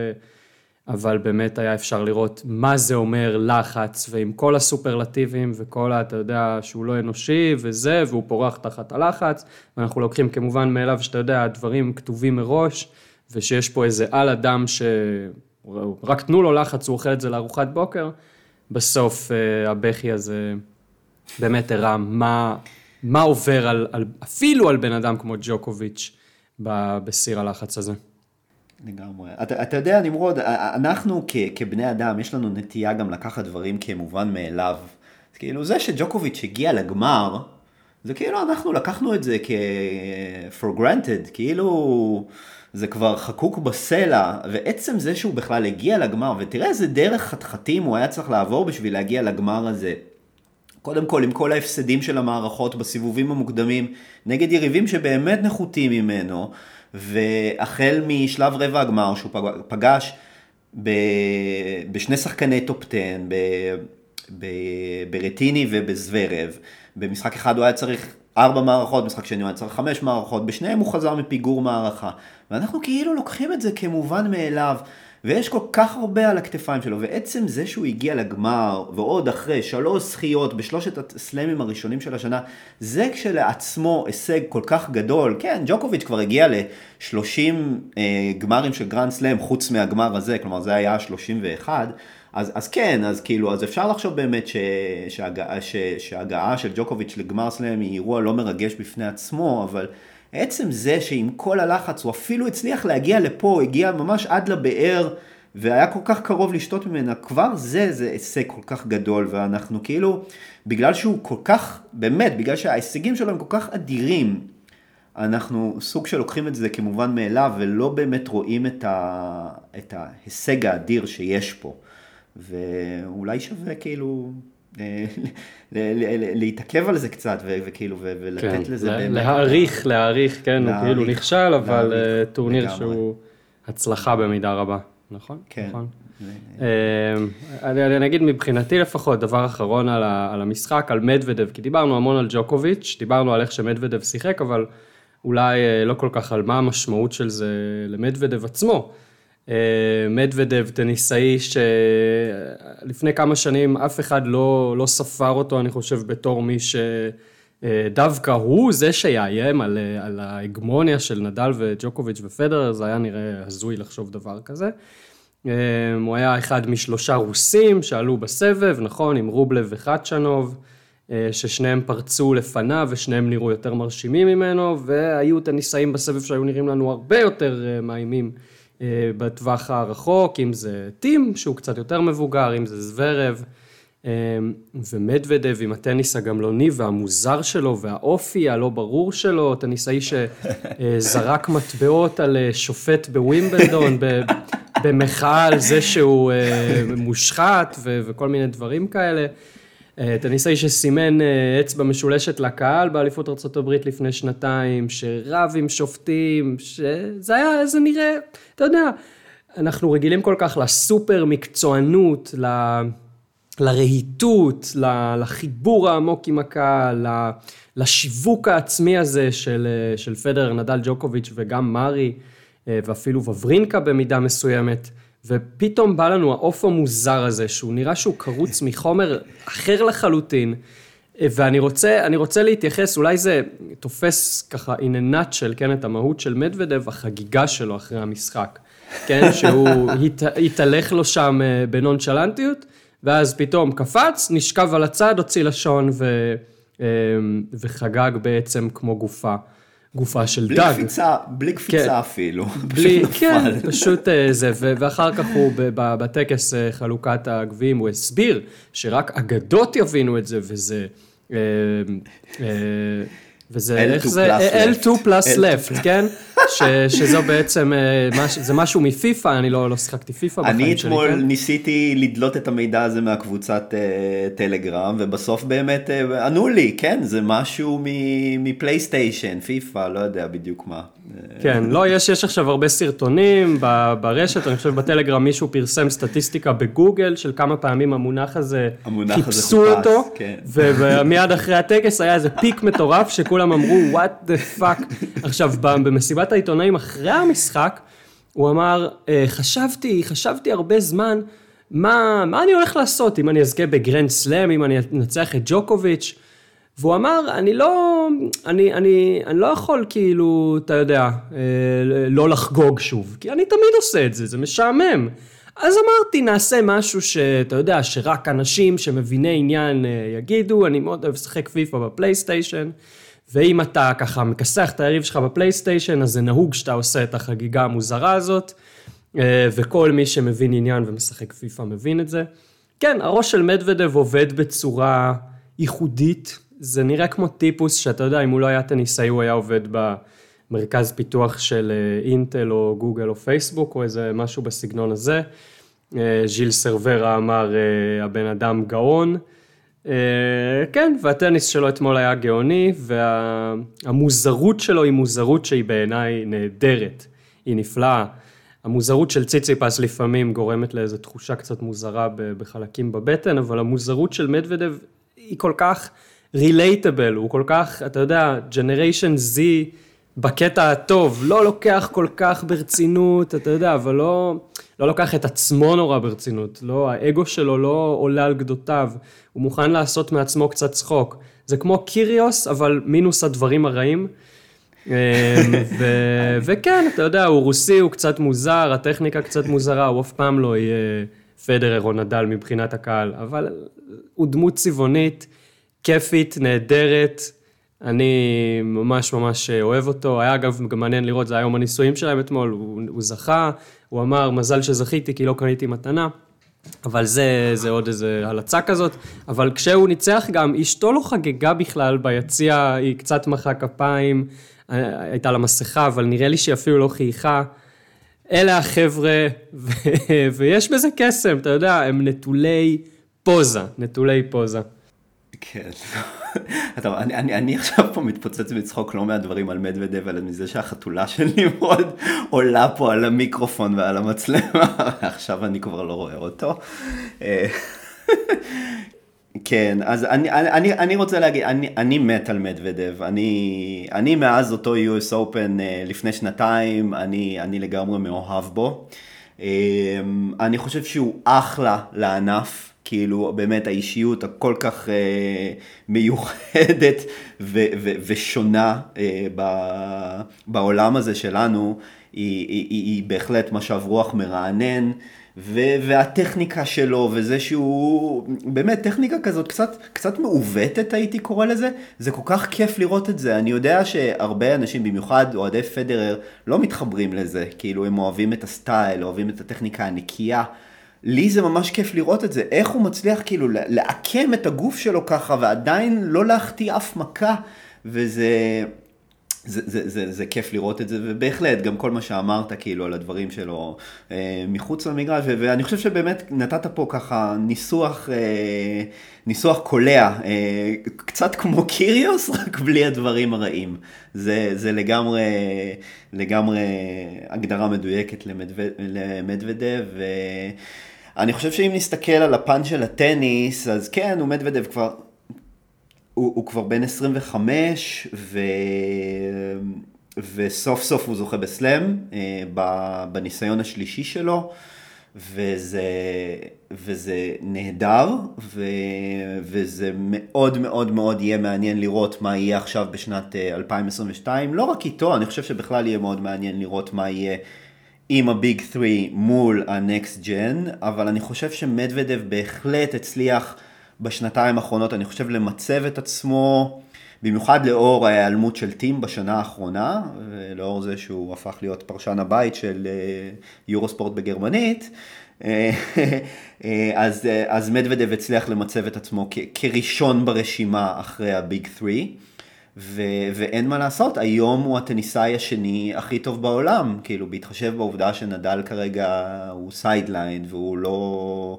אבל באמת היה אפשר לראות מה זה אומר לחץ, ועם כל הסופרלטיבים וכל ה... אתה יודע, שהוא לא אנושי וזה, והוא פורח תחת הלחץ, ואנחנו לוקחים כמובן מאליו שאתה יודע, הדברים כתובים מראש. ושיש פה איזה על אדם שרק תנו לו לחץ, הוא אוכל את זה לארוחת בוקר, בסוף uh, הבכי הזה באמת הראה מה, מה עובר על, על, אפילו על בן אדם כמו ג'וקוביץ' בסיר הלחץ הזה. לגמרי. אתה, אתה יודע, נמרוד, אנחנו כ, כבני אדם, יש לנו נטייה גם לקחת דברים כמובן מאליו. כאילו, זה שג'וקוביץ' הגיע לגמר, זה כאילו אנחנו לקחנו את זה כ-for granted, כאילו... זה כבר חקוק בסלע, ועצם זה שהוא בכלל הגיע לגמר, ותראה איזה דרך חתחתים הוא היה צריך לעבור בשביל להגיע לגמר הזה. קודם כל, עם כל ההפסדים של המערכות בסיבובים המוקדמים, נגד יריבים שבאמת נחותים ממנו, והחל משלב רבע הגמר שהוא פגש ב... בשני שחקני top 10, ב... ב... ברטיני ובזוורב. במשחק אחד הוא היה צריך ארבע מערכות, משחק שני הוא היה צריך חמש מערכות, בשניהם הוא חזר מפיגור מערכה. ואנחנו כאילו לוקחים את זה כמובן מאליו, ויש כל כך הרבה על הכתפיים שלו, ועצם זה שהוא הגיע לגמר, ועוד אחרי שלוש זכיות בשלושת הסלאמים הראשונים של השנה, זה כשלעצמו הישג כל כך גדול. כן, ג'וקוביץ' כבר הגיע ל-30 אה, גמרים של גרנד סלאם, חוץ מהגמר הזה, כלומר זה היה 31. אז, אז כן, אז כאילו, אז אפשר לחשוב באמת ש, שהגעה, ש, שהגעה של ג'וקוביץ' לגמר סלאם היא אירוע לא מרגש בפני עצמו, אבל עצם זה שעם כל הלחץ הוא אפילו הצליח להגיע לפה, הגיע ממש עד לבאר והיה כל כך קרוב לשתות ממנה, כבר זה, זה הישג כל כך גדול, ואנחנו כאילו, בגלל שהוא כל כך, באמת, בגלל שההישגים שלו הם כל כך אדירים, אנחנו סוג של לוקחים את זה כמובן מאליו, ולא באמת רואים את, ה, את ההישג האדיר שיש פה. ואולי שווה כאילו להתעכב על זה קצת וכאילו ולתת כן, לזה באמת. להעריך, להעריך, כן, הוא כאילו נכשל, אבל אה, טורניר שהוא הצלחה במידה רבה, נכון? כן. נכון. אה, אני, אגיד מבחינתי לפחות, דבר אחרון על המשחק, על מדוודב, כי דיברנו המון על ג'וקוביץ', דיברנו על איך שמדוודב שיחק, אבל אולי לא כל כך על מה המשמעות של זה למדוודב עצמו. אה, מדוודב, טניסאי שלפני כמה שנים אף אחד לא, לא ספר אותו, אני חושב, בתור מי שדווקא הוא זה שיאיים על, על ההגמוניה של נדל וג'וקוביץ' ופדרר, זה היה נראה הזוי לחשוב דבר כזה. אה, הוא היה אחד משלושה רוסים שעלו בסבב, נכון, עם רובלב וחדשנוב, אה, ששניהם פרצו לפניו ושניהם נראו יותר מרשימים ממנו, והיו טניסאים בסבב שהיו נראים לנו הרבה יותר מאיימים. אה, בטווח הרחוק, אם זה טים, שהוא קצת יותר מבוגר, אם זה זוורב, אה, ומדוודב עם הטניס הגמלוני והמוזר שלו והאופי הלא ברור שלו, טניסאי שזרק מטבעות על אה, שופט בווימבלדון במחאה על זה שהוא מושחת וכל מיני דברים כאלה. אה, טניסאי שסימן אה, אצבע משולשת לקהל באליפות ארה"ב לפני שנתיים, שרב עם שופטים, שזה היה, זה נראה, אתה יודע, אנחנו רגילים כל כך לסופר מקצוענות, ל... לרהיטות, לחיבור העמוק עם הקהל, לשיווק העצמי הזה של, אה, של פדר, נדל ג'וקוביץ' וגם מארי, ואפילו וברינקה במידה מסוימת. ופתאום בא לנו העוף המוזר הזה, שהוא נראה שהוא קרוץ מחומר אחר לחלוטין, ואני רוצה, רוצה להתייחס, אולי זה תופס ככה in a nutshell, כן, את המהות של מדוודב, החגיגה שלו אחרי המשחק, כן, שהוא הת, התהלך לו שם אה, בנונשלנטיות, ואז פתאום קפץ, נשכב על הצד, הוציא לשון ו, אה, וחגג בעצם כמו גופה. גופה של בלי דג. קפיצה, בלי קפיצה כן. אפילו. בלי, כן, פשוט אה, זה, ואחר כך הוא בטקס אה, חלוקת הגביעים, הוא הסביר שרק אגדות יבינו את זה, וזה... וזה, איך זה? L2 פלוס לפט, כן? ש, שזו בעצם, אה, זה משהו מפיפא, אני לא, לא שיחקתי פיפא בחיים שלי, כן? אני אתמול ניסיתי לדלות את המידע הזה מהקבוצת uh, טלגרם, ובסוף באמת uh, ענו לי, כן, זה משהו מפלייסטיישן, פיפא, לא יודע בדיוק מה. כן, לא, יש, יש עכשיו הרבה סרטונים ברשת, אני חושב בטלגרם מישהו פרסם סטטיסטיקה בגוגל של כמה פעמים המונח הזה, המונח חיפשו הזה אותו, כן. ומיד אחרי הטקס היה איזה peak מטורף שכולם אמרו, what the fuck. עכשיו, במסיבת העיתונאים אחרי המשחק, הוא אמר, אה, חשבתי, חשבתי הרבה זמן, מה, מה אני הולך לעשות אם אני אזכה בגרנד סלאם, אם אני אנצח את ג'וקוביץ'. והוא אמר, אני לא, אני, אני, אני לא יכול כאילו, אתה יודע, אה, לא לחגוג שוב, כי אני תמיד עושה את זה, זה משעמם. אז אמרתי, נעשה משהו שאתה יודע, שרק אנשים שמביני עניין אה, יגידו, אני מאוד אוהב לשחק פיפא בפלייסטיישן, ואם אתה ככה מכסח את היריב שלך בפלייסטיישן, אז זה נהוג שאתה עושה את החגיגה המוזרה הזאת, אה, וכל מי שמבין עניין ומשחק פיפא מבין את זה. כן, הראש של מדוודב עובד בצורה ייחודית, זה נראה כמו טיפוס שאתה יודע, אם הוא לא היה טניסאי, הוא היה עובד במרכז פיתוח של אה, אינטל או גוגל או פייסבוק, או איזה משהו בסגנון הזה. אה, ז'יל סרברה אמר, הבן אדם גאון. כן, והטניס שלו אתמול היה גאוני, והמוזרות שלו היא מוזרות שהיא בעיניי נהדרת, היא נפלאה. המוזרות של ציציפס לפעמים גורמת לאיזו תחושה קצת מוזרה בחלקים בבטן, אבל המוזרות של מדוודב היא כל כך רילייטבל, הוא כל כך, אתה יודע, ג'נריישן Z בקטע הטוב, לא לוקח כל כך ברצינות, אתה יודע, אבל לא, לא לוקח את עצמו נורא ברצינות, לא, האגו שלו לא עולה על גדותיו, הוא מוכן לעשות מעצמו קצת צחוק. זה כמו קיריוס, אבל מינוס הדברים הרעים. אמ, ו- וכן, אתה יודע, הוא רוסי, הוא קצת מוזר, הטכניקה קצת מוזרה, הוא אף פעם לא יהיה פדרר או נדל מבחינת הקהל, אבל הוא דמות צבעונית. כיפית, נהדרת, אני ממש ממש אוהב אותו. היה אגב גם מעניין לראות, זה היה יום הנישואים שלהם אתמול, הוא, הוא זכה, הוא אמר, מזל שזכיתי כי לא קניתי מתנה. אבל זה, זה עוד איזה הלצה כזאת. אבל כשהוא ניצח גם, אשתו לא חגגה בכלל ביציע, היא קצת מחאה כפיים, הייתה לה מסכה, אבל נראה לי שהיא אפילו לא חייכה. אלה החבר'ה, ו- ויש בזה קסם, אתה יודע, הם נטולי פוזה, נטולי פוזה. כן. טוב, אני, אני, אני עכשיו פה מתפוצץ מצחוק לא מהדברים על מדוודב, אלא מזה שהחתולה של נמרוד עולה פה על המיקרופון ועל המצלמה, ועכשיו אני כבר לא רואה אותו. אה, כן, אז אני, אני, אני רוצה להגיד, אני, אני מת על מדוודב, אני, אני מאז אותו US Open אה, לפני שנתיים, אני, אני לגמרי מאוהב בו. אה, אני חושב שהוא אחלה לענף. כאילו באמת האישיות הכל כך אה, מיוחדת ו- ו- ושונה אה, ב- בעולם הזה שלנו, היא, היא, היא, היא בהחלט משב רוח מרענן. ו- והטכניקה שלו וזה שהוא באמת טכניקה כזאת קצת, קצת מעוותת הייתי קורא לזה, זה כל כך כיף לראות את זה. אני יודע שהרבה אנשים, במיוחד אוהדי פדרר, לא מתחברים לזה, כאילו הם אוהבים את הסטייל, אוהבים את הטכניקה הנקייה. לי זה ממש כיף לראות את זה, איך הוא מצליח כאילו לעקם את הגוף שלו ככה ועדיין לא להחטיא אף מכה, וזה... זה, זה, זה, זה כיף לראות את זה, ובהחלט, גם כל מה שאמרת כאילו על הדברים שלו אה, מחוץ למגרש, ו, ואני חושב שבאמת נתת פה ככה ניסוח, אה, ניסוח קולע, אה, קצת כמו קיריוס, רק בלי הדברים הרעים. זה, זה לגמרי, לגמרי הגדרה מדויקת למדוודב, ואני חושב שאם נסתכל על הפן של הטניס, אז כן, הוא מדוודב כבר הוא, הוא כבר בן 25, ו... וסוף סוף הוא זוכה בסלאם, אה, בניסיון השלישי שלו, וזה, וזה נהדר, ו... וזה מאוד מאוד מאוד יהיה מעניין לראות מה יהיה עכשיו בשנת 2022, אה, לא רק איתו, אני חושב שבכלל יהיה מאוד מעניין לראות מה יהיה. עם הביג 3 מול הנקסט ג'ן, אבל אני חושב שמדוודב בהחלט הצליח בשנתיים האחרונות, אני חושב, למצב את עצמו, במיוחד לאור ההיעלמות של טים בשנה האחרונה, ולאור זה שהוא הפך להיות פרשן הבית של אה, יורוספורט בגרמנית. אה, אה, אז, אז מדוודב הצליח למצב את עצמו כ- כראשון ברשימה אחרי ה Big 3. ו- ואין מה לעשות, היום הוא הטניסאי השני הכי טוב בעולם, כאילו בהתחשב בעובדה שנדל כרגע הוא sideline והוא לא...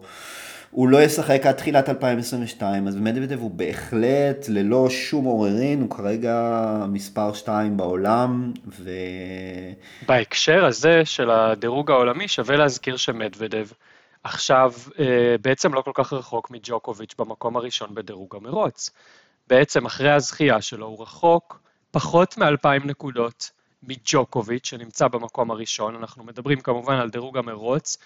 הוא לא ישחק עד תחילת 2022, אז מדוודב הוא בהחלט, ללא שום עוררין, הוא כרגע מספר 2 בעולם, ו... בהקשר הזה של הדירוג העולמי, שווה להזכיר שמדוודב עכשיו אה, בעצם לא כל כך רחוק מג'וקוביץ' במקום הראשון בדירוג המרוץ. בעצם אחרי הזכייה שלו הוא רחוק פחות מ-2,000 נקודות מג'וקוביץ', שנמצא במקום הראשון. אנחנו מדברים כמובן על דירוג המרוץ,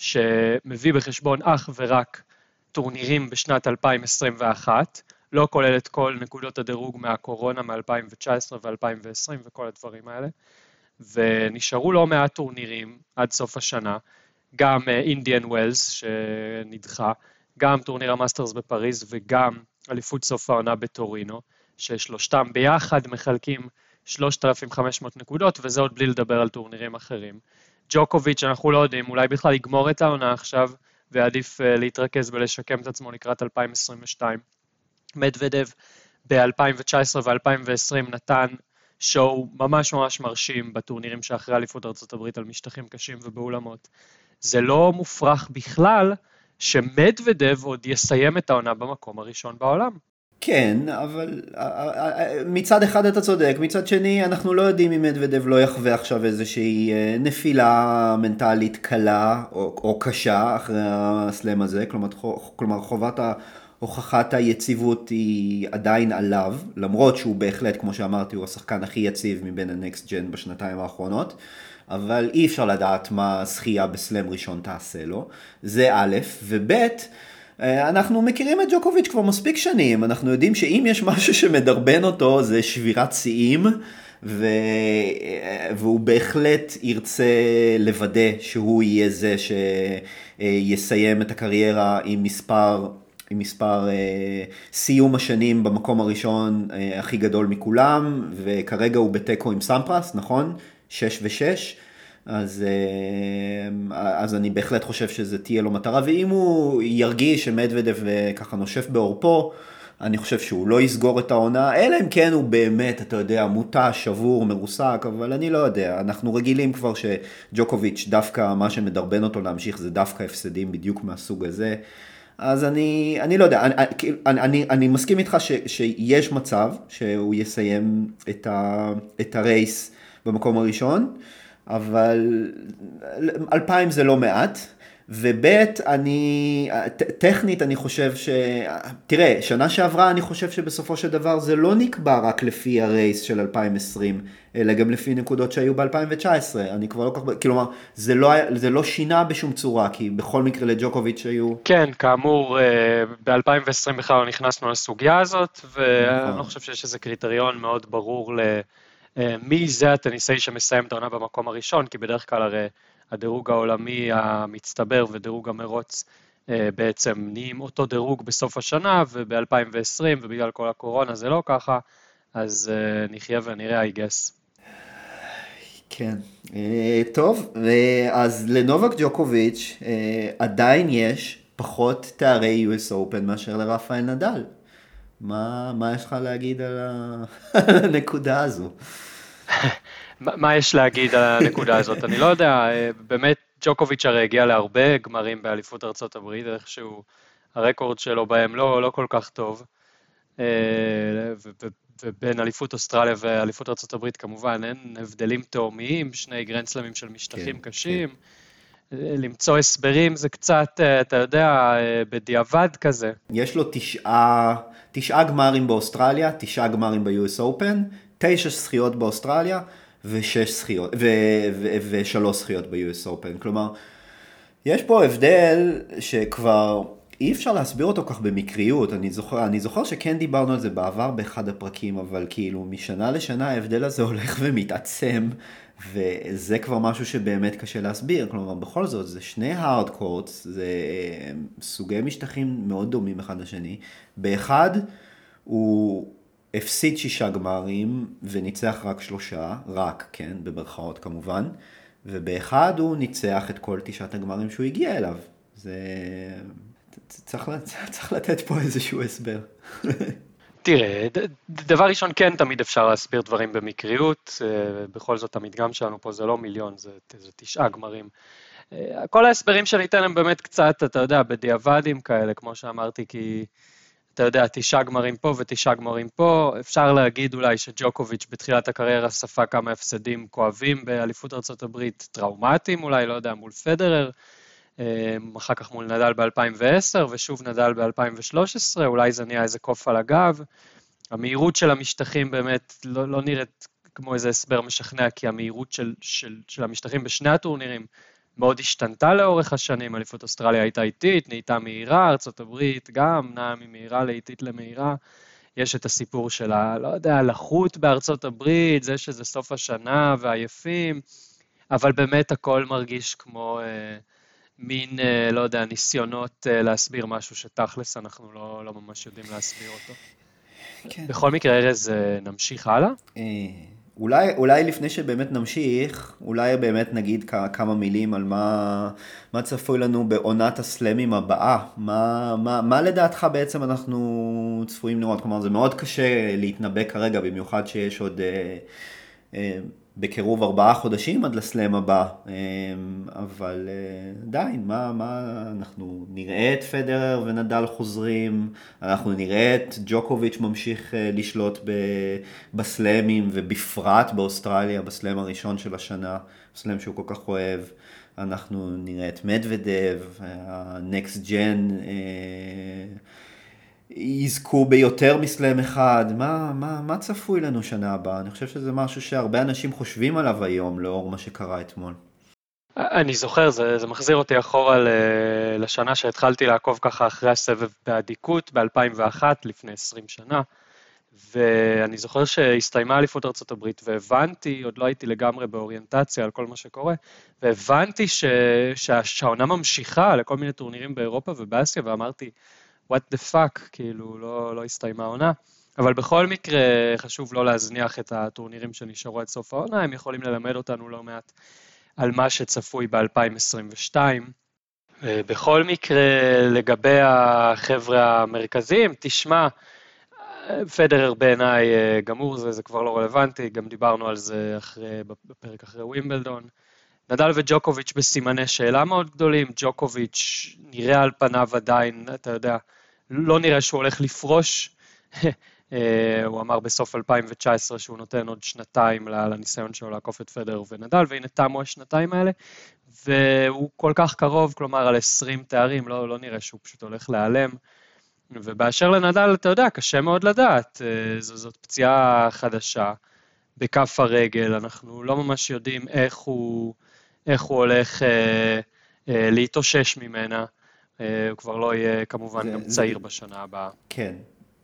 שמביא בחשבון אך ורק טורנירים בשנת 2021, לא כולל את כל נקודות הדירוג מהקורונה מ-2019 ו-2020 וכל הדברים האלה. ונשארו לא מעט טורנירים עד סוף השנה, גם אינדיאן אה, וולס שנדחה, גם טורניר המאסטרס בפריז וגם אליפות סוף העונה בטורינו, ששלושתם ביחד מחלקים 3,500 נקודות, וזה עוד בלי לדבר על טורנירים אחרים. ג'וקוביץ', אנחנו לא יודעים, אולי בכלל יגמור את העונה עכשיו, ועדיף אה, להתרכז ולשקם את עצמו לקראת 2022. מדוודב ב-2019 ו-2020 נתן שואו ממש ממש מרשים בטורנירים שאחרי אליפות ארה"ב על משטחים קשים ובאולמות. זה לא מופרך בכלל שמדוודב עוד יסיים את העונה במקום הראשון בעולם. כן, אבל אה, אה, אה, מצד אחד אתה צודק, מצד שני אנחנו לא יודעים אם מדוודב לא יחווה עכשיו איזושהי נפילה מנטלית קלה או, או קשה אחרי הסלאם הזה, כלומר, כלומר חובת הוכחת היציבות היא עדיין עליו, למרות שהוא בהחלט, כמו שאמרתי, הוא השחקן הכי יציב מבין הנקסט ג'ן בשנתיים האחרונות. אבל אי אפשר לדעת מה זכייה בסלאם ראשון תעשה לו, זה א', וב', אה, אנחנו מכירים את ג'וקוביץ' כבר מספיק שנים, אנחנו יודעים שאם יש משהו שמדרבן אותו זה שבירת שיאים, ו... אה, והוא בהחלט ירצה לוודא שהוא יהיה זה שיסיים את הקריירה עם מספר עם מספר אה, סיום השנים במקום הראשון אה, הכי גדול מכולם, וכרגע הוא בתיקו עם סמפרס, נכון? 6 ו-6, אז, אה, אז אני בהחלט חושב שזה תהיה לו מטרה, ואם הוא ירגיש שמדוודב אה, ככה נושף בעורפו, אני חושב שהוא לא יסגור את העונה, אלא אם כן הוא באמת, אתה יודע, מוטה, שבור, מרוסק, אבל אני לא יודע. אנחנו רגילים כבר שג'וקוביץ', דווקא מה שמדרבן אותו להמשיך זה דווקא הפסדים בדיוק מהסוג הזה. אז אני, אני לא יודע, אני, אני, אני, אני מסכים איתך ש, שיש מצב שהוא יסיים את, ה, את הרייס במקום הראשון, אבל אלפיים זה לא מעט. וב' אני, טכנית אני חושב ש... תראה, שנה שעברה אני חושב שבסופו של דבר זה לא נקבע רק לפי הרייס של 2020, אלא גם לפי נקודות שהיו ב-2019. אני כבר לא כל כך... כלומר, זה לא, זה לא שינה בשום צורה, כי בכל מקרה לג'וקוביץ' היו... כן, כאמור, אה, ב-2020 בכלל לא נכנסנו לסוגיה הזאת, ואני נכון. לא חושב שיש איזה קריטריון מאוד ברור ל... אה, מי זה הטניסאי שמסיים את העונה במקום הראשון, כי בדרך כלל הרי הדירוג העולמי המצטבר ודירוג המרוץ אה, בעצם נהיים אותו דירוג בסוף השנה, וב-2020 ובגלל כל הקורונה זה לא ככה, אז אה, נחיה ונראה, I guess. כן, טוב, אז לנובק ג'וקוביץ' עדיין יש פחות תארי US Open מאשר לרפאל נדל. מה, מה יש לך להגיד על הנקודה הזו? מה יש להגיד על הנקודה הזאת? אני לא יודע, אה, באמת, ג'וקוביץ' הרי הגיע להרבה גמרים באליפות ארצות הברית, איכשהו הרקורד שלו בהם לא, לא כל כך טוב. אה, ובין אליפות אוסטרליה ואליפות ארצות הברית כמובן אין הבדלים תאומיים, שני גרנדסלמים של משטחים כן, קשים. כן. למצוא הסברים זה קצת, אה, אתה יודע, בדיעבד כזה. יש לו תשעה, תשעה גמרים באוסטרליה, תשעה גמרים ב-US Open, תשע זכיות באוסטרליה ושש זכיות, ו, ו, ושלוש זכיות ב-US Open. כלומר, יש פה הבדל שכבר אי אפשר להסביר אותו כך במקריות. אני זוכר, אני זוכר שכן דיברנו על זה בעבר באחד הפרקים, אבל כאילו משנה לשנה ההבדל הזה הולך ומתעצם, וזה כבר משהו שבאמת קשה להסביר. כלומר, בכל זאת, זה שני הארד קורטס, זה אה, סוגי משטחים מאוד דומים אחד לשני. באחד, הוא הפסיד שישה גמרים וניצח רק שלושה, רק, כן, במרכאות כמובן, ובאחד הוא ניצח את כל תשעת הגמרים שהוא הגיע אליו. זה... צריך, צריך לתת פה איזשהו הסבר. תראה, דבר ראשון, כן, תמיד אפשר להסביר דברים במקריות, בכל זאת המדגם שלנו פה זה לא מיליון, זה, זה תשעה גמרים. כל ההסברים שאני אתן הם באמת קצת, אתה יודע, בדיעבדים כאלה, כמו שאמרתי, כי אתה יודע, תשעה גמרים פה ותשעה גמרים פה. אפשר להגיד אולי שג'וקוביץ' בתחילת הקריירה ספג כמה הפסדים כואבים באליפות ארה"ב, טראומטיים אולי, לא יודע, מול פדרר. אמ, אחר כך מול נדל ב-2010, ושוב נדל ב-2013, אולי זה נהיה איזה קוף על הגב. המהירות של המשטחים באמת לא, לא נראית כמו איזה הסבר משכנע, כי המהירות של, של, של המשטחים בשני הטורנירים מאוד השתנתה לאורך השנים, אליפות אוסטרליה הייתה איטית, נהייתה מהירה, ארה"ב גם נעה ממהירה לאיטית למהירה. יש את הסיפור של ה... לא יודע, הלחות בארצות הברית, זה שזה סוף השנה ועייפים, אבל באמת הכל מרגיש כמו אה, מין, אה, לא יודע, ניסיונות אה, להסביר משהו שתכלס אנחנו לא, לא ממש יודעים להסביר אותו. כן. בכל מקרה, ארז, אה, נמשיך הלאה? אה... אולי, אולי לפני שבאמת נמשיך, אולי באמת נגיד כמה מילים על מה, מה צפוי לנו בעונת הסלמים הבאה. מה, מה, מה לדעתך בעצם אנחנו צפויים לראות? כלומר, זה מאוד קשה להתנבא כרגע, במיוחד שיש עוד... אה, אה, בקירוב ארבעה חודשים עד לסלאם הבא, אמ, אבל אה, עדיין, מה, מה, אנחנו נראה את פדרר ונדל חוזרים, אנחנו נראה את ג'וקוביץ' ממשיך אה, לשלוט בסלאמים, ובפרט באוסטרליה, בסלאם הראשון של השנה, סלאם שהוא כל כך אוהב. אנחנו נראה את מדוודב, הנקסט ג'ן, יזכו ביותר מסלם אחד, מה, מה, מה צפוי לנו שנה הבאה? אני חושב שזה משהו שהרבה אנשים חושבים עליו היום, לאור מה שקרה אתמול. אני זוכר, זה, זה מחזיר אותי אחורה לשנה שהתחלתי לעקוב ככה אחרי הסבב באדיקות ב-2001, לפני 20 שנה, ואני זוכר שהסתיימה אליפות ארה"ב, והבנתי, עוד לא הייתי לגמרי באוריינטציה על כל מה שקורה, והבנתי ש, שהעונה ממשיכה לכל מיני טורנירים באירופה ובאסיה, ואמרתי, what the fuck, כאילו, לא, לא הסתיימה העונה. אבל בכל מקרה, חשוב לא להזניח את הטורנירים שנשארו עד סוף העונה, הם יכולים ללמד אותנו לא מעט על מה שצפוי ב-2022. בכל מקרה, לגבי החבר'ה המרכזיים, תשמע, פדרר בעיניי גמור, זה, זה כבר לא רלוונטי, גם דיברנו על זה אחרי, בפרק אחרי ווימבלדון. נדל וג'וקוביץ' בסימני שאלה מאוד גדולים, ג'וקוביץ' נראה על פניו עדיין, אתה יודע, לא נראה שהוא הולך לפרוש. אה, הוא אמר בסוף 2019 שהוא נותן עוד שנתיים לניסיון שלו לעקוף את פדר ונדל, והנה תמו השנתיים האלה, והוא כל כך קרוב, כלומר על 20 תארים, לא, לא נראה שהוא פשוט הולך להיעלם. ובאשר לנדל, אתה יודע, קשה מאוד לדעת, אה, ז, זאת פציעה חדשה בכף הרגל, אנחנו לא ממש יודעים איך הוא, איך הוא הולך אה, אה, להתאושש ממנה. אה, הוא כבר לא יהיה כמובן זה, גם צעיר זה... בשנה הבאה. כן.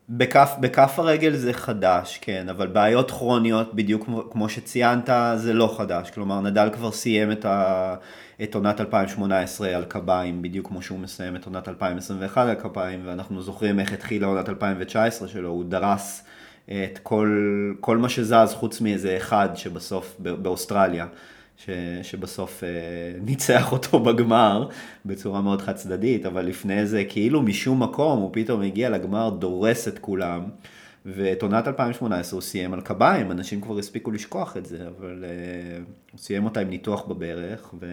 בכף, בכף הרגל זה חדש, כן, אבל בעיות כרוניות, בדיוק כמו, כמו שציינת, זה לא חדש. כלומר, נדל כבר סיים את, ה, את עונת 2018 על קביים, בדיוק כמו שהוא מסיים את עונת 2021 על קביים, ואנחנו זוכרים איך התחילה עונת 2019 שלו, הוא דרס את כל, כל מה שזז חוץ מאיזה אחד שבסוף, באוסטרליה. ש, שבסוף אה, ניצח אותו בגמר בצורה מאוד חד צדדית, אבל לפני זה כאילו משום מקום הוא פתאום הגיע לגמר, דורס את כולם, ואת עונת 2018 הוא סיים על קביים, אנשים כבר הספיקו לשכוח את זה, אבל אה, הוא סיים אותה עם ניתוח בברך, ו...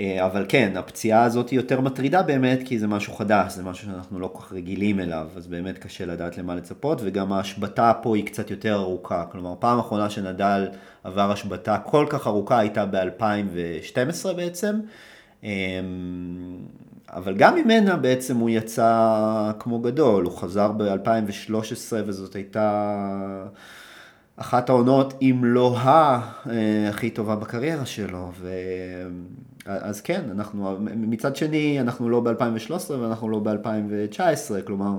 אה, אבל כן, הפציעה הזאת היא יותר מטרידה באמת, כי זה משהו חדש, זה משהו שאנחנו לא כל כך רגילים אליו, אז באמת קשה לדעת למה לצפות, וגם ההשבתה פה היא קצת יותר ארוכה. כלומר, פעם אחרונה שנדל עבר השבתה כל כך ארוכה הייתה ב-2012 בעצם, אמ, אבל גם ממנה בעצם הוא יצא כמו גדול, הוא חזר ב-2013 וזאת הייתה... אחת העונות, אם לא הכי טובה בקריירה שלו. ו... אז כן, אנחנו, מצד שני, אנחנו לא ב-2013 ואנחנו לא ב-2019, כלומר,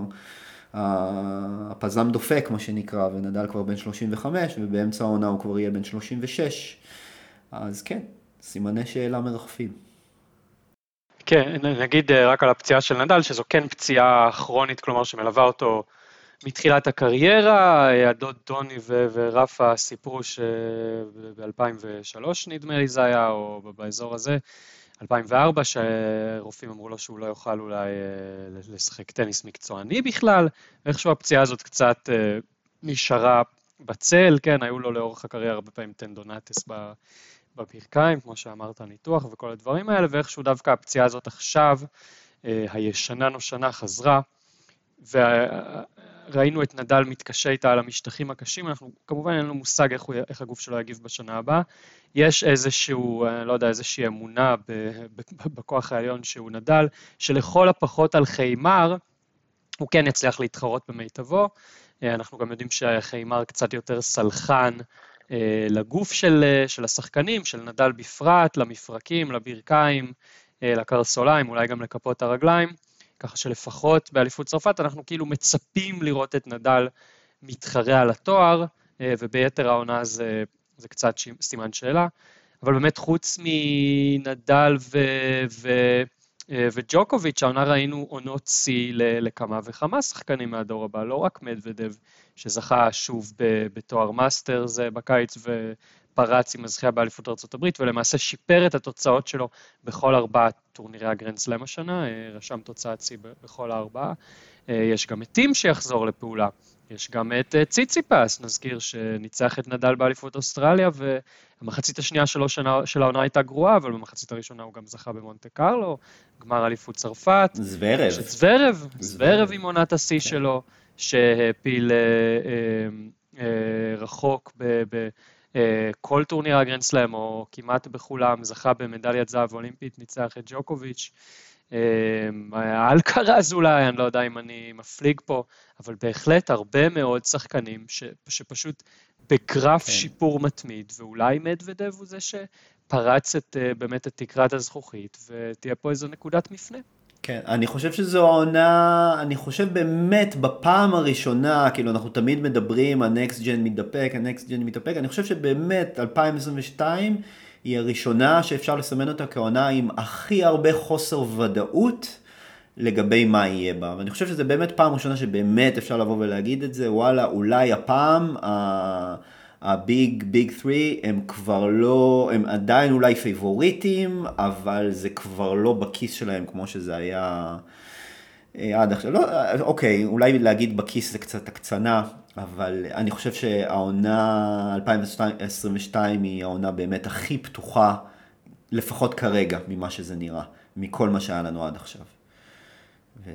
הפזם דופק, מה שנקרא, ונדל כבר בן 35, ובאמצע העונה הוא כבר יהיה בן 36. אז כן, סימני שאלה מרחפים. כן, נגיד אה, רק על הפציעה של נדל, שזו כן פציעה כרונית, כלומר שמלווה אותו מתחילת הקריירה, הדוד דוני ורפה סיפרו שב-2003 נדמה לי זה היה, או באזור הזה, 2004, שרופאים אמרו לו שהוא לא יוכל אולי לשחק טניס מקצועני בכלל, ואיכשהו הפציעה הזאת קצת נשארה בצל, כן, היו לו לאורך הקריירה הרבה פעמים טנדונטס בברכיים, כמו שאמרת, ניתוח וכל הדברים האלה, ואיכשהו דווקא הפציעה הזאת עכשיו, הישנה נושנה חזרה, וראינו את נדל מתקשה איתה על המשטחים הקשים, אנחנו כמובן אין לנו מושג איך, הוא, איך הגוף שלו יגיב בשנה הבאה. יש איזשהו, לא יודע, איזושהי אמונה בכוח העליון שהוא נדל, שלכל הפחות על חיימר, הוא כן יצליח להתחרות במיטבו. אנחנו גם יודעים שחיימר קצת יותר סלחן אה, לגוף של, של השחקנים, של נדל בפרט, למפרקים, לברכיים, אה, לקרסוליים, אולי גם לכפות הרגליים. ככה שלפחות באליפות צרפת אנחנו כאילו מצפים לראות את נדל מתחרה על התואר, אה, וביתר העונה זה, זה קצת סימן שאלה. אבל באמת חוץ מנדל ו... ו... אה, וג'וקוביץ', העונה ראינו עונות שיא לכמה וכמה שחקנים מהדור הבא, לא רק מדוודב, שזכה שוב בתואר מאסטרס בקיץ פרץ עם הזכייה באליפות ארה"ב, ולמעשה שיפר את התוצאות שלו בכל ארבעת טורנירי הגרנד סלאם השנה, אה, רשם תוצאת שיא בכל הארבעה. אה, יש גם את טים שיחזור לפעולה, יש גם את אה, ציציפס, נזכיר שניצח את נדל באליפות אוסטרליה, והמחצית השנייה שלו שנה, של העונה הייתה גרועה, אבל במחצית הראשונה הוא גם זכה במונטה קרלו, גמר אליפות צרפת. זוורב. זוורב, זוורב עם עונת השיא כן. שלו, שהפיל אה, אה, אה, רחוק ב... ב כל טורניר הגרנד סלאם, או כמעט בכולם, זכה במדליית זהב אולימפית, ניצח את ג'וקוביץ'. אה, אלקרז אולי, אני לא יודע אם אני מפליג פה, אבל בהחלט הרבה מאוד שחקנים ש, שפשוט בגרף כן. שיפור מתמיד, ואולי מדוודב הוא זה שפרץ את, אה, באמת את תקרת הזכוכית, ותהיה פה איזו נקודת מפנה. כן, אני חושב שזו העונה, אני חושב באמת בפעם הראשונה, כאילו אנחנו תמיד מדברים, ה next gen מתדפק, ה next gen מתדפק, אני חושב שבאמת 2022 היא הראשונה שאפשר לסמן אותה כעונה עם הכי הרבה חוסר ודאות לגבי מה יהיה בה. ואני חושב שזה באמת פעם ראשונה שבאמת אפשר לבוא ולהגיד את זה, וואלה, אולי הפעם... ה... ה big big 3 הם כבר לא, הם עדיין אולי פייבוריטים, אבל זה כבר לא בכיס שלהם כמו שזה היה אה, עד עכשיו. לא, אוקיי, אולי להגיד בכיס זה קצת הקצנה, אבל אני חושב שהעונה 2022 היא העונה באמת הכי פתוחה, לפחות כרגע, ממה שזה נראה, מכל מה שהיה לנו עד עכשיו. ו...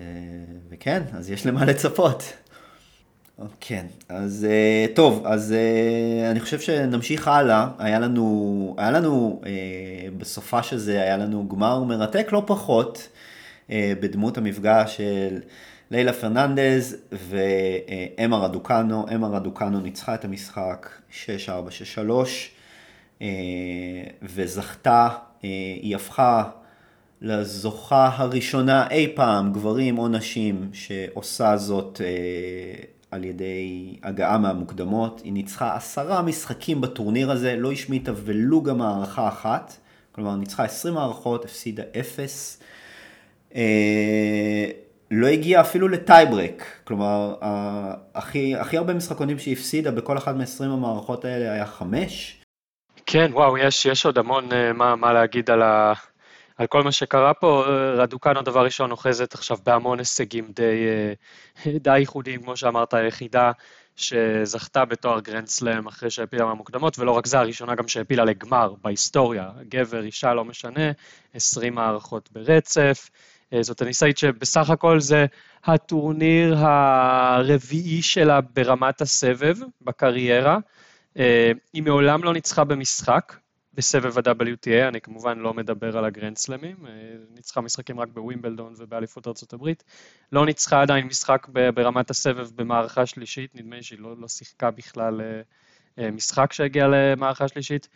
וכן, אז יש למה לצפות. כן, אז אה, טוב, אז אה, אני חושב שנמשיך הלאה. היה לנו, היה לנו אה, בסופה של זה, היה לנו גמר מרתק לא פחות, בדמות המפגש של לילה פרננדז ואמה רדוקנו. אמה רדוקנו ניצחה את המשחק 6-4-6-3 וזכתה, היא הפכה לזוכה הראשונה אי פעם, גברים או נשים, שעושה זאת על ידי הגעה מהמוקדמות. היא ניצחה עשרה משחקים בטורניר הזה, לא השמיטה ולו גם הערכה אחת. כלומר, ניצחה עשרים מערכות, הפסידה אפס. אה, לא הגיעה אפילו לטייברק, כלומר, הכי, הכי הרבה משחקונים שהיא הפסידה בכל אחת מ-20 המערכות האלה היה חמש. כן, וואו, יש, יש עוד המון uh, מה, מה להגיד על, ה, על כל מה שקרה פה, רדוקנו דבר ראשון אוחזת עכשיו בהמון הישגים די, אה, די ייחודיים, כמו שאמרת, היחידה שזכתה בתואר גרנד סלאם אחרי שהעפילה מהמוקדמות, ולא רק זה, הראשונה גם שהעפילה לגמר בהיסטוריה, גבר, אישה, לא משנה, 20 מערכות ברצף. אה, זאת הניסאית שבסך הכל זה הטורניר הרביעי שלה ברמת הסבב בקריירה. אה, היא מעולם לא ניצחה במשחק, בסבב ה-WTA, אני כמובן לא מדבר על הגרנד סלמים, אה, ניצחה משחקים רק בווימבלדון ובאליפות הברית. לא ניצחה עדיין משחק ברמת הסבב במערכה שלישית, נדמה לי שהיא לא, לא שיחקה בכלל אה, אה, משחק שהגיע למערכה שלישית.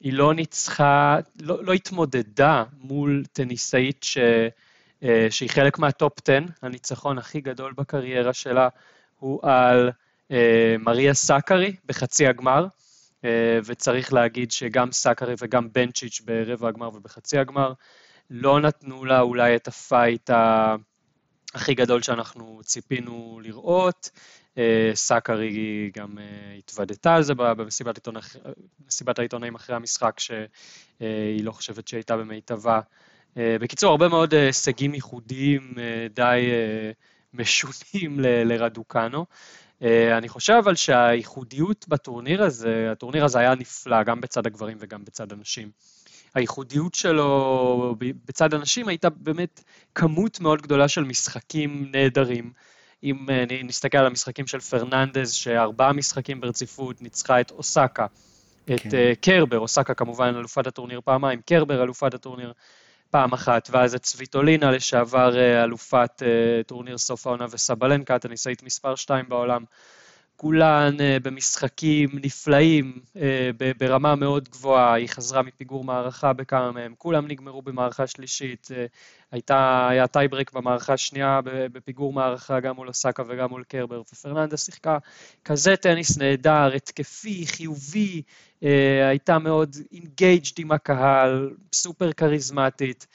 היא לא ניצחה, לא, לא התמודדה מול טניסאית ש, שהיא חלק מהטופ 10, הניצחון הכי גדול בקריירה שלה הוא על מריה סאקרי בחצי הגמר. אה, וצריך להגיד שגם סאקרי וגם בנצ'יץ' ברבע הגמר ובחצי הגמר לא נתנו לה אולי את הפייט הכי גדול שאנחנו ציפינו לראות. סאקרי גם התוודתה על זה במסיבת עיתונא, העיתונאים אחרי המשחק, שהיא לא חושבת שהייתה במיטבה. בקיצור, הרבה מאוד הישגים ייחודיים די משונים לרדוקנו. אני חושב אבל שהייחודיות בטורניר הזה, הטורניר הזה היה נפלא, גם בצד הגברים וגם בצד הנשים. הייחודיות שלו בצד הנשים הייתה באמת כמות מאוד גדולה של משחקים נהדרים. אם אה, נסתכל על המשחקים של פרננדז, שארבעה משחקים ברציפות ניצחה את אוסקה, את כן. uh, קרבר, אוסקה כמובן אלופת הטורניר פעמיים, קרבר אלופת הטורניר פעם אחת, ואז את צביטולינה לשעבר אה, אלופת uh, טורניר סוף העונה וסבלנקה, הטניסאית מספר 2 בעולם. כולן אה, במשחקים נפלאים, אה, ברמה מאוד גבוהה, היא חזרה מפיגור מערכה בכמה מהם, כולם נגמרו במערכה שלישית, אה, הייתה, היה טייברק במערכה השנייה בפיגור מערכה גם מול אוסקה וגם מול קרבר, ופרננדז שיחקה כזה טניס נהדר, התקפי, חיובי, הייתה מאוד engaged עם הקהל, סופר כריזמטית.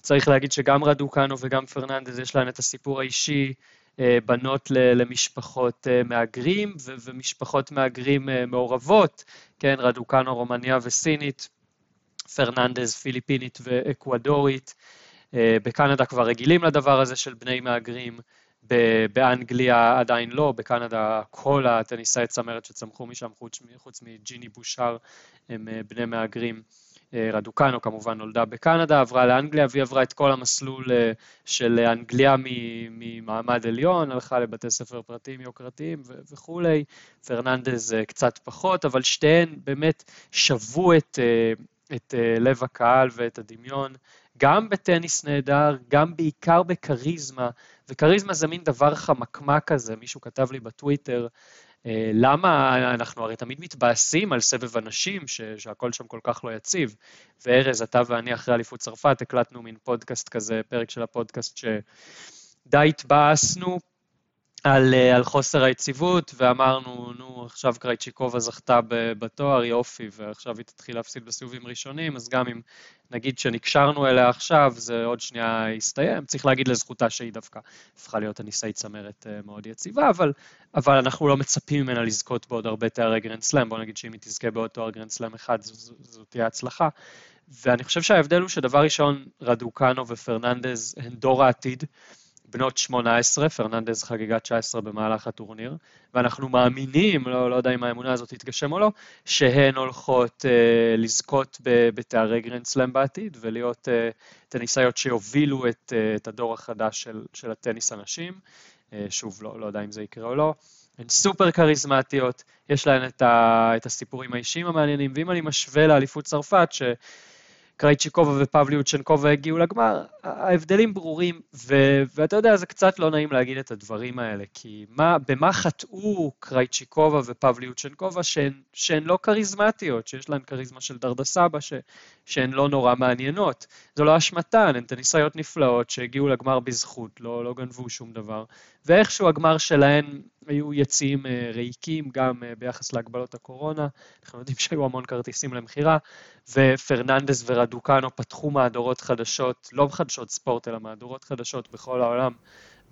צריך להגיד שגם רדוקנו וגם פרננדז יש להן את הסיפור האישי בנות למשפחות אה, מהגרים ומשפחות מהגרים אה, מעורבות, כן, רדוקנו רומניה וסינית, פרננדז פיליפינית ואקוודורית. בקנדה כבר רגילים לדבר הזה של בני מהגרים, באנגליה עדיין לא, בקנדה כל הטניסאי צמרת שצמחו משם חוץ, חוץ מג'יני בושר הם בני מהגרים. אה, רדוקנו כמובן נולדה בקנדה, עברה לאנגליה והיא עברה את כל המסלול אה, של אנגליה ממעמד עליון, הלכה לבתי ספר פרטיים יוקרתיים וכולי, פרננדז אה, קצת פחות, אבל שתיהן באמת שוו את, את לב הקהל ואת הדמיון, גם בטניס נהדר, גם בעיקר בכריזמה, וכריזמה זה מין דבר חמקמק כזה, מישהו כתב לי בטוויטר, למה אנחנו הרי תמיד מתבאסים על סבב אנשים, ש, שהכל שם כל כך לא יציב. וארז, אתה ואני אחרי אליפות צרפת הקלטנו מין פודקאסט כזה, פרק של הפודקאסט שדי התבאסנו על, אה, על חוסר היציבות, ואמרנו, נו, עכשיו קרייצ'יקובה זכתה בתואר, יופי, ועכשיו היא תתחיל להפסיד בסיבובים ראשונים, אז גם אם נגיד שנקשרנו אליה עכשיו, זה עוד שנייה יסתיים. צריך להגיד לזכותה שהיא דווקא הפכה להיות טניסאית צמרת אה, מאוד יציבה, אבל, אבל אנחנו לא מצפים ממנה לזכות בעוד הרבה תארי גרנד סלאם, בוא נגיד שאם היא תזכה בעוד תואר גרנד סלאם אחד, זו תהיה הצלחה. ואני חושב שההבדל הוא שדבר ראשון, רדוקנו ופרננדז הן דור העתיד. בנות 18, פרננדז חגגה 19 במהלך הטורניר, ואנחנו מאמינים, לא, לא יודע אם האמונה הזאת תתגשם או לא, שהן הולכות אה, לזכות בתארי גרנד סלאם בעתיד, ולהיות אה, טניסאיות שיובילו את, אה, את הדור החדש של, של הטניס הנשים. אה, שוב, לא, לא יודע אם זה יקרה או לא. הן סופר כריזמטיות, יש להן את, ה, את הסיפורים האישיים המעניינים, ואם אני משווה לאליפות צרפת, ש... קרייצ'יקובה ופבליוצ'נקובה הגיעו לגמר, ההבדלים ברורים, ו- ואתה יודע, זה קצת לא נעים להגיד את הדברים האלה, כי מה, במה חטאו קרייצ'יקובה ופבליוצ'נקובה שהן, שהן לא כריזמטיות, שיש להן כריזמה של דרדסבא, ש- שהן לא נורא מעניינות. זו לא אשמתן, הן טניסאיות נפלאות שהגיעו לגמר בזכות, לא, לא גנבו שום דבר, ואיכשהו הגמר שלהן היו יציאים אה, ריקים גם אה, ביחס להגבלות הקורונה, אנחנו יודעים שהיו המון כרטיסים למכירה, ופרננדס ורדוקנו פתחו מהדורות חדשות, לא חדשות ספורט, אלא מהדורות חדשות בכל העולם.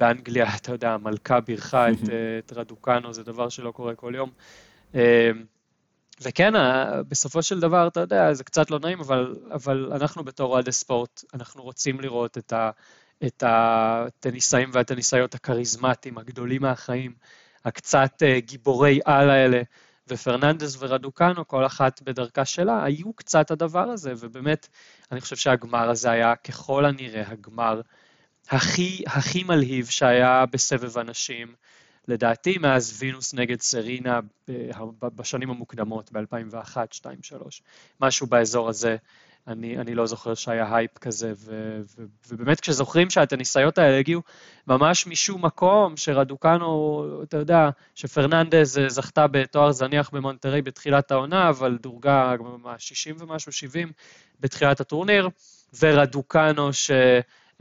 באנגליה, אתה יודע, המלכה בירכה את, אה, את רדוקנו, זה דבר שלא קורה כל יום. וכן, בסופו של דבר, אתה יודע, זה קצת לא נעים, אבל, אבל אנחנו בתור אוהדי ספורט, אנחנו רוצים לראות את, ה, את הטניסאים והטניסאיות הכריזמטיים, הגדולים מהחיים, הקצת אה, גיבורי על האלה, ופרננדס ורדוקנו, כל אחת בדרכה שלה, היו קצת הדבר הזה, ובאמת, אני חושב שהגמר הזה היה ככל הנראה הגמר הכי, הכי מלהיב שהיה בסבב אנשים, לדעתי מאז וינוס נגד סרינה בשנים המוקדמות, ב-2001, 2002, 2003, משהו באזור הזה. אני, אני לא זוכר שהיה הייפ כזה, ו, ו, ובאמת כשזוכרים שהטניסאיות האלה הגיעו ממש משום מקום, שרדוקנו, אתה יודע, שפרננדז זכתה בתואר זניח במונטרי בתחילת העונה, אבל דורגה מה, 60 ומשהו, 70 בתחילת הטורניר, ורדוקנו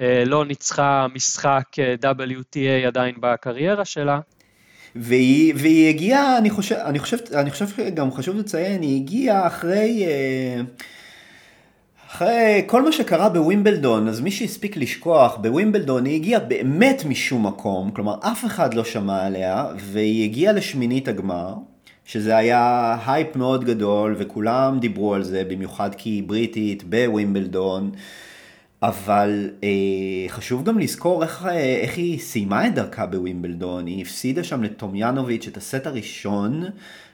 שלא ניצחה משחק WTA עדיין בקריירה שלה. והיא, והיא הגיעה, אני חושב, אני חושב, אני חושב שגם חשוב לציין, היא הגיעה אחרי... אה... אחרי כל מה שקרה בווימבלדון, אז מי שהספיק לשכוח, בווימבלדון היא הגיעה באמת משום מקום, כלומר אף אחד לא שמע עליה, והיא הגיעה לשמינית הגמר, שזה היה הייפ מאוד גדול, וכולם דיברו על זה, במיוחד כי היא בריטית בווימבלדון. אבל אה, חשוב גם לזכור איך, אה, איך היא סיימה את דרכה בווימבלדון, היא הפסידה שם לטומיאנוביץ' את הסט הראשון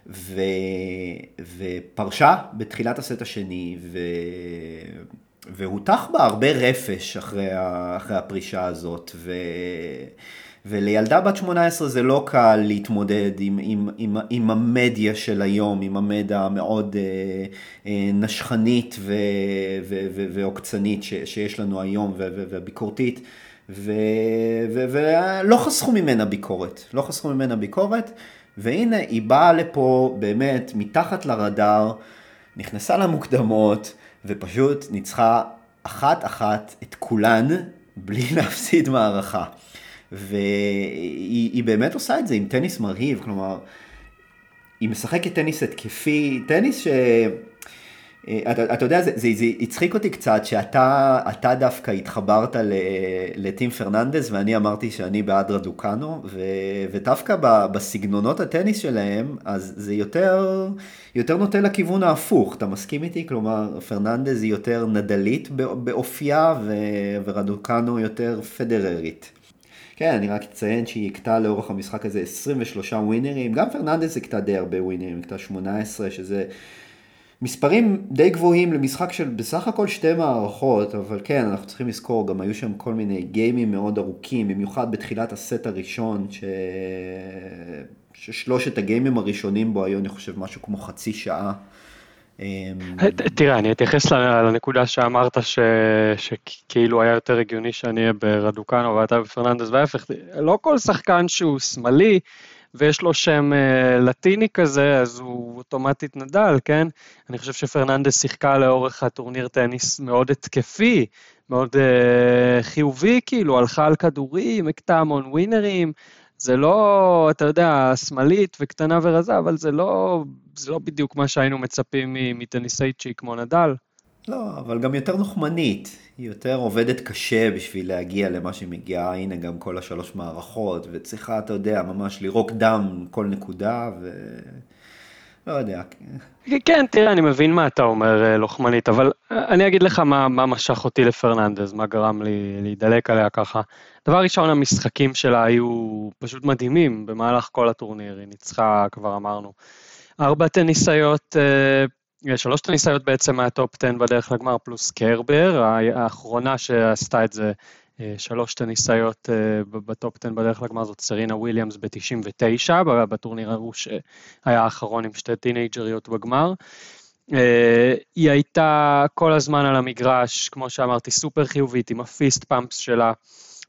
ו, ופרשה בתחילת הסט השני ו, והותח בה הרבה רפש אחרי, ה, אחרי הפרישה הזאת. ו, ולילדה בת 18 זה לא קל להתמודד עם, עם, עם, עם המדיה של היום, עם המדיה המאוד אה, אה, נשכנית ו, ו, ו, ועוקצנית ש, שיש לנו היום ו, ו, וביקורתית. ולא חסכו ממנה ביקורת, לא חסכו ממנה ביקורת, והנה היא באה לפה באמת מתחת לרדאר, נכנסה למוקדמות, ופשוט ניצחה אחת אחת את כולן בלי להפסיד מערכה. והיא באמת עושה את זה עם טניס מרהיב, כלומר, היא משחקת טניס התקפי, טניס ש... אה, אתה, אתה יודע, זה, זה, זה הצחיק אותי קצת שאתה דווקא התחברת ל team פרננדס ואני אמרתי שאני בעד רדוקנו ו, ודווקא בסגנונות הטניס שלהם אז זה יותר, יותר נוטה לכיוון ההפוך, אתה מסכים איתי? כלומר פרננדס היא יותר נדאלית באופייה ו, ורדוקנו יותר פדררית. כן, אני רק אציין שהיא הכתה לאורך המשחק הזה 23 ווינרים, גם פרננדס הכתה די הרבה ווינרים, הכתה 18, שזה מספרים די גבוהים למשחק של בסך הכל שתי מערכות, אבל כן, אנחנו צריכים לזכור, גם היו שם כל מיני גיימים מאוד ארוכים, במיוחד בתחילת הסט הראשון, ש... ששלושת הגיימים הראשונים בו היו, אני חושב, משהו כמו חצי שעה. אמ, תראה, אני אתייחס לנקודה שאמרת שכאילו היה יותר הגיוני שאני אהיה ברדוקנו ואתה בפרננדס וההפך, לא כל שחקן שהוא שמאלי ויש לו שם אה, לטיני כזה, אז הוא אוטומטית נדל, כן? אני חושב שפרננדס שיחקה לאורך הטורניר טניס מאוד התקפי, מאוד uh, חיובי, כאילו, הלכה על כדורים, הכתה המון ווינרים, זה לא, אתה יודע, שמאלית וקטנה ורזה, אבל זה לא, זה לא בדיוק מה שהיינו מצפים מטניסאית שהיא כמו נדל. לא, אבל גם יותר נוחמנית. היא יותר עובדת קשה בשביל להגיע למה שהיא מגיעה, הנה גם כל השלוש מערכות, וצריכה, אתה יודע, ממש לירוק דם כל נקודה, ו... לא יודע. כן, תראה, אני מבין מה אתה אומר, אה, לוחמנית, אבל אה, אני אגיד לך מה, מה משך אותי לפרננדז, מה גרם לי להידלק עליה ככה. דבר ראשון, המשחקים שלה היו פשוט מדהימים במהלך כל הטורניר, היא ניצחה, כבר אמרנו. ארבע טניסאיות, אה, שלוש טניסאיות בעצם מהטופ 10 בדרך לגמר, פלוס קרבר, האחרונה שעשתה את זה, אה, שלוש טניסאיות אה, בטופ 10 בדרך לגמר זאת סרינה וויליאמס ב-99, בטורניר ההוא שהיה האחרון עם שתי טינאייג'ריות בגמר. היא הייתה כל הזמן על המגרש, כמו שאמרתי, סופר חיובית, עם ה fist pumps שלה.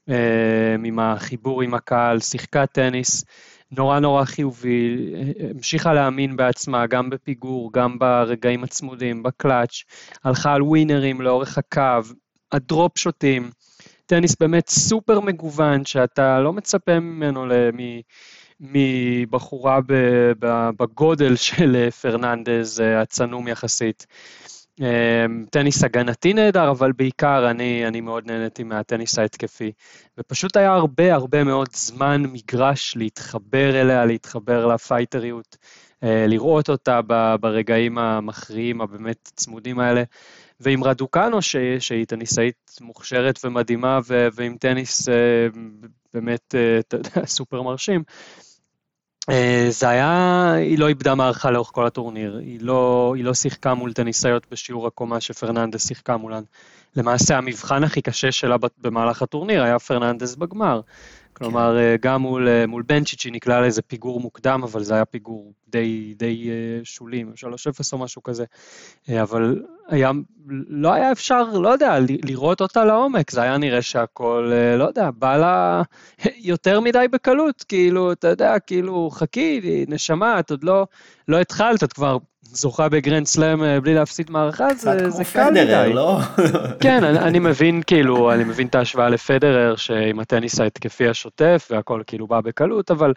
אמ, עם החיבור עם הקהל, שיחקה טניס נורא נורא חיובי, המשיכה להאמין בעצמה, גם בפיגור, גם ברגעים הצמודים, בקלאץ', הלכה על ווינרים לאורך הקו, הדרופ שוטים, טניס באמת סופר מגוון, שאתה לא מצפה ממנו מבחורה בגודל של פרננדז, הצנום יחסית. אמ, טניס הגנתי נהדר, אבל בעיקר אני, אני מאוד נהניתי מהטניס ההתקפי. ופשוט היה הרבה הרבה מאוד זמן מגרש להתחבר אליה, להתחבר לפייטריות, אה, לראות אותה ברגעים המכריעים, הבאמת צמודים האלה. ועם רדוקנו, ש, שהיא טניסאית מוכשרת ומדהימה, ו, ועם טניס אה, באמת, אה, סופר מרשים. אה, זה היה, היא לא איבדה מערכה לאורך כל הטורניר, היא לא, היא לא שיחקה מול טניסאיות בשיעור הקומה שפרננדס שיחקה מולן. למעשה המבחן הכי קשה שלה במהלך הטורניר היה פרננדס בגמר. כלומר, כן. גם מול, אה, מול בנצ'יץ' היא נקלעה לאיזה פיגור מוקדם, אבל זה היה פיגור די, די אה, שולי, 3-0 או משהו כזה. אבל היה, לא היה אפשר, לא יודע, לראות אותה לעומק, זה היה נראה שהכל, לא יודע, בא לה יותר מדי בקלות, כאילו, אתה יודע, כאילו, חכי, נשמה, את עוד לא, לא התחלת, את כבר זוכה בגרנד סלאם אה, בלי להפסיד מערכה, זה, זה קל מדי. קצת כמו פדרר, לא? כן, אני, אני מבין, כאילו, אני מבין את ההשוואה לפדרר, שעם הטניס ההתקפי השוטף והכל כאילו בא בקלות, אבל,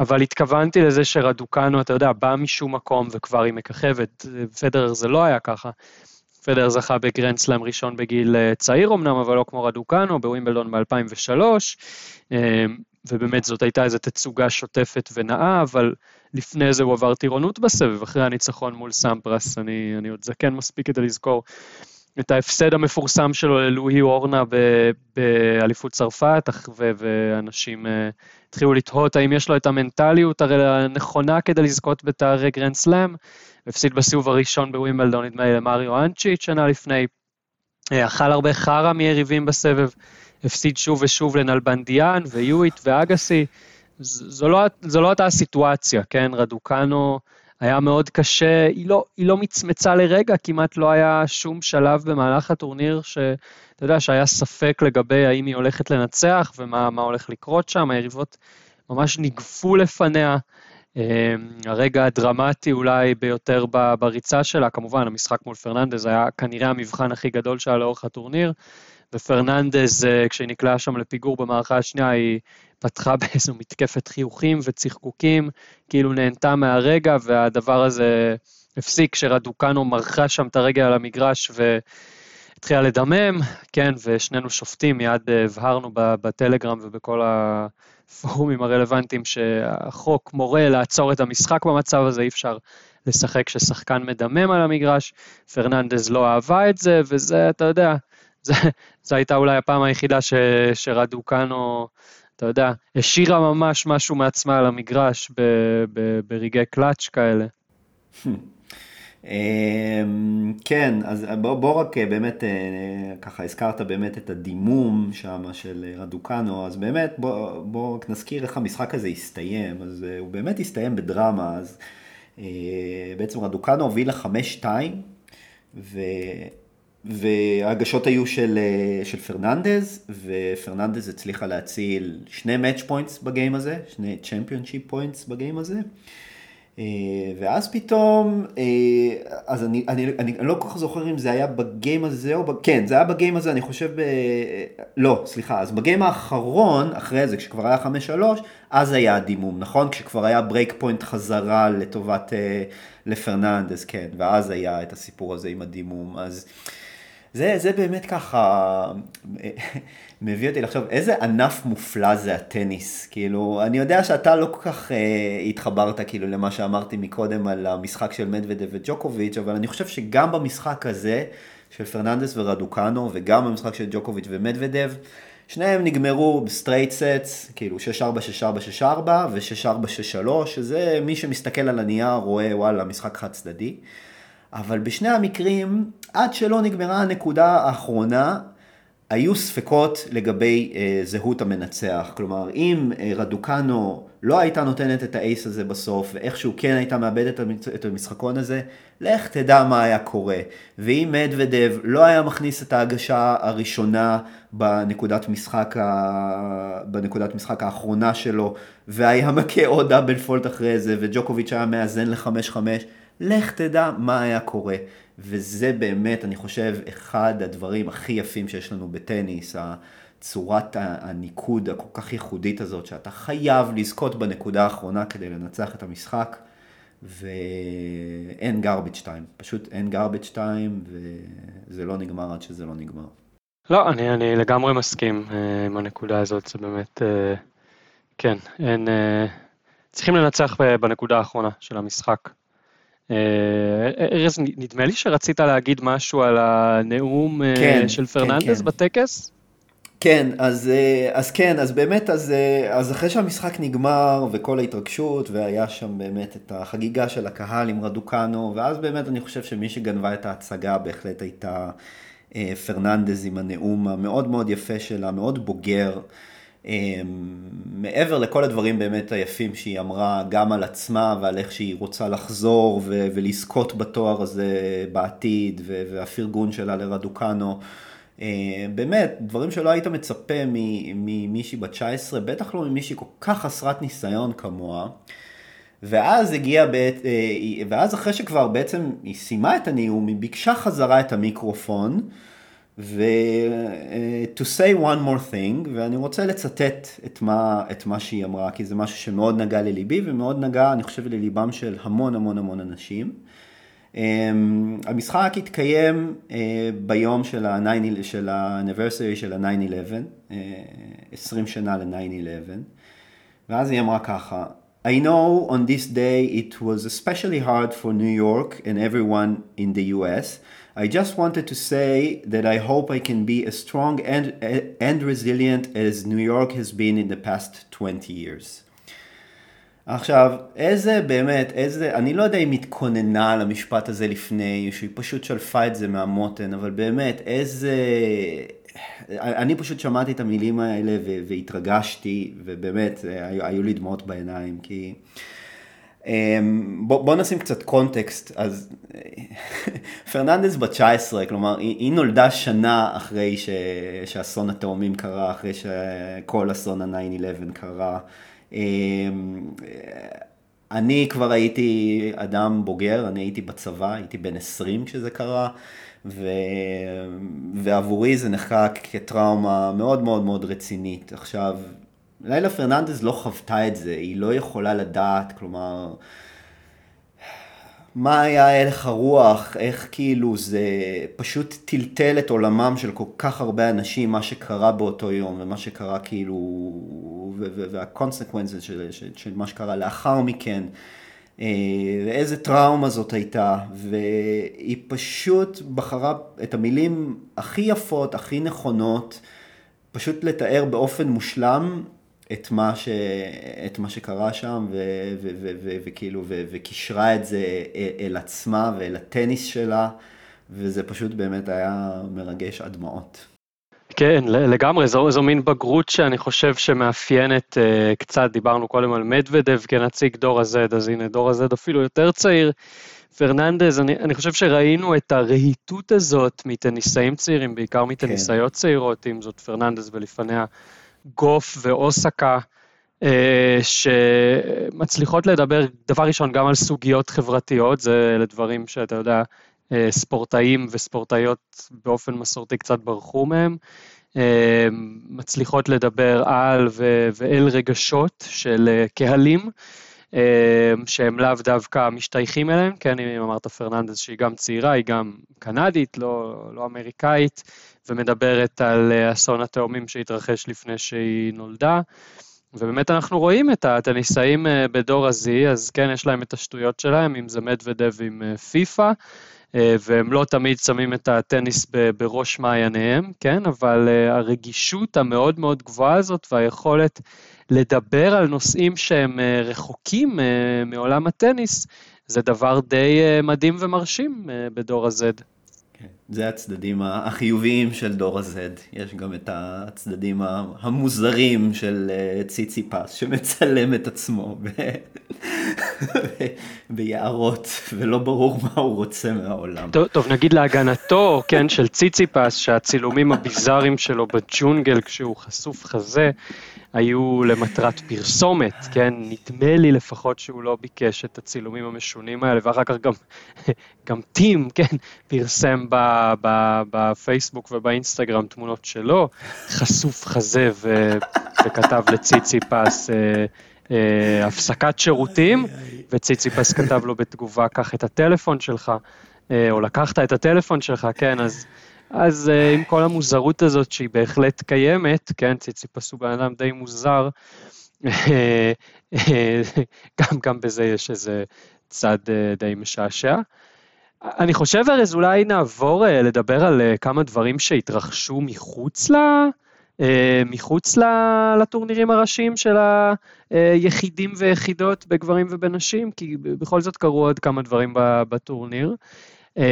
אבל התכוונתי לזה שרדוקנו, אתה יודע, בא משום מקום וכבר היא מככבת, פדרר זה לא היה ככה. פדרר זכה בגרנד סלאם ראשון בגיל צעיר אמנם, אבל לא כמו רדוקנו, בווימבלדון ב-2003, ובאמת זאת הייתה איזו תצוגה שוטפת ונאה, אבל לפני זה הוא עבר טירונות בסבב, אחרי הניצחון מול סמפרס, אני, אני עוד זקן מספיק כדי לזכור את ההפסד המפורסם שלו ללואיס הורנה באליפות צרפת, ואנשים אה, התחילו לתהות האם יש לו את המנטליות הנכונה כדי לזכות בתארי גרנד סלאם, הפסיד בסיבוב הראשון בווימבלדון, נדמה לי למריו אנצ'יץ' שנה לפני, אה, אכל הרבה חרא מיריבים בסבב, הפסיד שוב ושוב לנלבנדיאן ויואיט ואגסי, זו לא, זו לא אותה הסיטואציה, כן? רדוקנו היה מאוד קשה, היא לא, היא לא מצמצה לרגע, כמעט לא היה שום שלב במהלך הטורניר שאתה יודע, שהיה ספק לגבי האם היא הולכת לנצח ומה הולך לקרות שם, היריבות ממש ניגפו לפניה. אמ, הרגע הדרמטי אולי ביותר בריצה שלה, כמובן, המשחק מול פרננדז היה כנראה המבחן הכי גדול שלה לאורך הטורניר. ופרננדז, אה, כשהיא נקלעה שם לפיגור במערכה השנייה, היא פתחה באיזו מתקפת חיוכים וצחקוקים, כאילו נהנתה מהרגע, והדבר הזה הפסיק כשרדוקנו מרחה שם את הרגל על המגרש והתחילה לדמם, כן, ושנינו שופטים, מיד אה, הבהרנו בטלגרם ובכל הפורומים הרלוונטיים שהחוק מורה לעצור את המשחק במצב הזה, אי אפשר לשחק כששחקן מדמם על המגרש, פרננדז לא אהבה את זה, וזה, אתה יודע, זו הייתה אולי הפעם היחידה ש, שרדוקנו, אתה יודע, השאירה ממש משהו מעצמה על המגרש ב, ב, ברגעי קלאץ' כאלה. אמ, כן, אז בוא, בוא רק אה, באמת, אה, ככה הזכרת באמת את הדימום שם של רדוקנו, אז באמת בוא, בוא רק נזכיר איך המשחק הזה הסתיים, אז אה, הוא באמת הסתיים בדרמה, אז בעצם רדוקנו הובילה לחמש-שתיים, וההגשות היו של, אה, של פרננדז, ופרננדז הצליחה להציל שני match points ב game הזה, שני championship points ב game הזה. אה, ואז פתאום, אה, אז אני, אני, אני, אני לא כל כך זוכר אם זה היה ב game הזה או, כן, זה היה ב game הזה, אני חושב, ב, לא, סליחה, אז ב game האחרון, אחרי זה, כשכבר היה 5-3, אז היה הדימום, נכון? כשכבר היה break point חזרה לטובת, לפרננדס, כן, ואז היה את הסיפור הזה עם הדימום, אז... זה, זה באמת ככה מביא אותי לחשוב איזה ענף מופלא זה הטניס. כאילו, אני יודע שאתה לא כל כך אה, התחברת כאילו למה שאמרתי מקודם על המשחק של מדוודב וג'וקוביץ', אבל אני חושב שגם במשחק הזה של פרננדס ורדוקנו, וגם במשחק של ג'וקוביץ' ומדוודב, שניהם נגמרו ב straight sets, כאילו 6-4, 6-4, 6-4 ו-6-4, 6-3, שזה מי שמסתכל על הנייר רואה וואלה משחק חד צדדי. אבל בשני המקרים, עד שלא נגמרה הנקודה האחרונה, היו ספקות לגבי אה, זהות המנצח. כלומר, אם אה, רדוקנו לא הייתה נותנת את האייס הזה בסוף, ואיכשהו כן הייתה מאבדת את המשחקון הזה, לך תדע מה היה קורה. ואם מדוודב לא היה מכניס את ההגשה הראשונה בנקודת משחק, ה... בנקודת משחק האחרונה שלו, והיה מכה עוד דאבל פולט אחרי זה, וג'וקוביץ' היה מאזן ל-5-5, לך תדע מה היה קורה. וזה באמת, אני חושב, אחד הדברים הכי יפים שיש לנו בטניס, צורת הניקוד הכל כך ייחודית הזאת, שאתה חייב לזכות בנקודה האחרונה כדי לנצח את המשחק, ואין garbage time, פשוט אין garbage time, וזה לא נגמר עד שזה לא נגמר. לא, אני, אני לגמרי מסכים uh, עם הנקודה הזאת, זה באמת, uh, כן, אין, uh, צריכים לנצח בנקודה האחרונה של המשחק. אה, ארז, נדמה לי שרצית להגיד משהו על הנאום אה, כן, של כן, פרננדס כן, כן. בטקס? כן, אז, אה, אז כן, אז באמת, אז, אז אחרי שהמשחק נגמר וכל ההתרגשות, והיה שם באמת את החגיגה של הקהל עם רדוקנו, ואז באמת אני חושב שמי שגנבה את ההצגה בהחלט הייתה פרננדז עם הנאום המאוד מאוד יפה שלה, מאוד בוגר. אמ, מעבר לכל הדברים באמת היפים שהיא אמרה, גם על עצמה ועל איך שהיא רוצה לחזור ו- ולזכות בתואר הזה בעתיד, והפרגון שלה לרדוקנו. אמ, באמת, דברים שלא היית מצפה ממישהי בת 19, בטח לא ממישהי כל כך חסרת ניסיון כמוה. ואז הגיע, בעת, אה, ואז אחרי שכבר בעצם היא סיימה את הנאום, היא ביקשה חזרה את המיקרופון. ו- uh, say one more thing, ואני רוצה לצטט את מה, את מה שהיא אמרה, כי זה משהו שמאוד נגע לליבי ומאוד נגע, אני חושב, לליבם של המון המון המון אנשים. המשחק התקיים ביום של ה-anniversary של ה-9-11, 20 שנה ל-9-11, ואז היא אמרה ככה, I know on this day it was especially hard for New York and everyone in the US. I just wanted to say that I hope I can be as strong and, and resilient as New York has been in the past 20 years. עכשיו, איזה באמת, איזה, אני לא יודע אם התכוננה למשפט הזה לפני, שהיא פשוט שלפה את זה מהמותן, אבל באמת, איזה... אני פשוט שמעתי את המילים האלה והתרגשתי, ובאמת, היו, היו לי דמעות בעיניים, כי... אמ, בוא, בוא נשים קצת קונטקסט, אז פרננדס בת 19, כלומר היא, היא נולדה שנה אחרי ש, שאסון התאומים קרה, אחרי שכל אסון ה-9-11 קרה. אמ, אני כבר הייתי אדם בוגר, אני הייתי בצבא, הייתי בן 20 כשזה קרה, ו... ועבורי זה נחקק כטראומה מאוד מאוד מאוד רצינית. עכשיו, לילה פרננדז לא חוותה את זה, היא לא יכולה לדעת, כלומר, מה היה הלך הרוח, איך כאילו זה פשוט טלטל את עולמם של כל כך הרבה אנשים, מה שקרה באותו יום, ומה שקרה כאילו, וה consequences של, של, של מה שקרה לאחר מכן, אה, ואיזה טראומה זאת הייתה, והיא פשוט בחרה את המילים הכי יפות, הכי נכונות, פשוט לתאר באופן מושלם את מה, ש, את מה שקרה שם, וכאילו, וקישרה את זה אל עצמה ואל הטניס שלה, וזה פשוט באמת היה מרגש עד דמעות. כן, לגמרי, זו, זו מין בגרות שאני חושב שמאפיינת uh, קצת, דיברנו קודם על מדוודב כנציג דור ה-Z, אז הנה דור ה-Z אפילו יותר צעיר. פרננדז, אני, אני חושב שראינו את הרהיטות הזאת מטניסאים צעירים, בעיקר מטניסאיות כן. צעירות, אם זאת פרננדז ולפניה גוף ואוסקה, אה, שמצליחות לדבר, דבר ראשון, גם על סוגיות חברתיות, זה לדברים שאתה יודע, אה, ספורטאים וספורטאיות באופן מסורתי קצת ברחו מהם. אה, מצליחות לדבר על ו- ואל רגשות של קהלים, שהם לאו דווקא משתייכים אליהם, כן, אם אמרת פרננדס שהיא גם צעירה, היא גם קנדית, לא, לא אמריקאית, ומדברת על אה, אסון התאומים שהתרחש לפני שהיא נולדה. ובאמת אנחנו רואים את הטניסאים אה, בדור ה-Z, אז כן, יש להם את השטויות שלהם, אם זה מדוודב עם אה, פיפא, והם לא תמיד שמים את הטניס בראש מעייניהם, כן, אבל הרגישות המאוד מאוד גבוהה הזאת והיכולת לדבר על נושאים שהם רחוקים מעולם הטניס, זה דבר די מדהים ומרשים בדור ה-Z. כן, זה הצדדים החיוביים של דור ה-Z. יש גם את הצדדים המוזרים של אה, ציצי פס, שמצלם את עצמו ב... ביערות, ולא ברור מה הוא רוצה מהעולם. טוב, טוב, נגיד להגנתו, כן, של ציצי פס, שהצילומים הביזאריים שלו בג'ונגל כשהוא חשוף חזה, היו למטרת פרסומת, כן? נדמה לי לפחות שהוא לא ביקש את הצילומים המשונים האלה, ואחר כך גם, גם טים, כן, פרסם בפייסבוק ובאינסטגרם תמונות שלו, חשוף חזה ו, וכתב לציציפס אה, אה, הפסקת שירותים, וציציפס כתב לו בתגובה, קח את הטלפון שלך, אה, או לקחת את הטלפון שלך, כן, אז... אז uh, עם כל המוזרות הזאת שהיא בהחלט קיימת, כן, ציציפס הוא בן אדם די מוזר, גם, גם בזה יש איזה צד די משעשע. אני חושב, ארז, אולי נעבור לדבר על כמה דברים שהתרחשו מחוץ ל... מחוץ לטורנירים הראשיים של היחידים ויחידות בגברים ובנשים, כי בכל זאת קרו עוד כמה דברים בטורניר. אמ,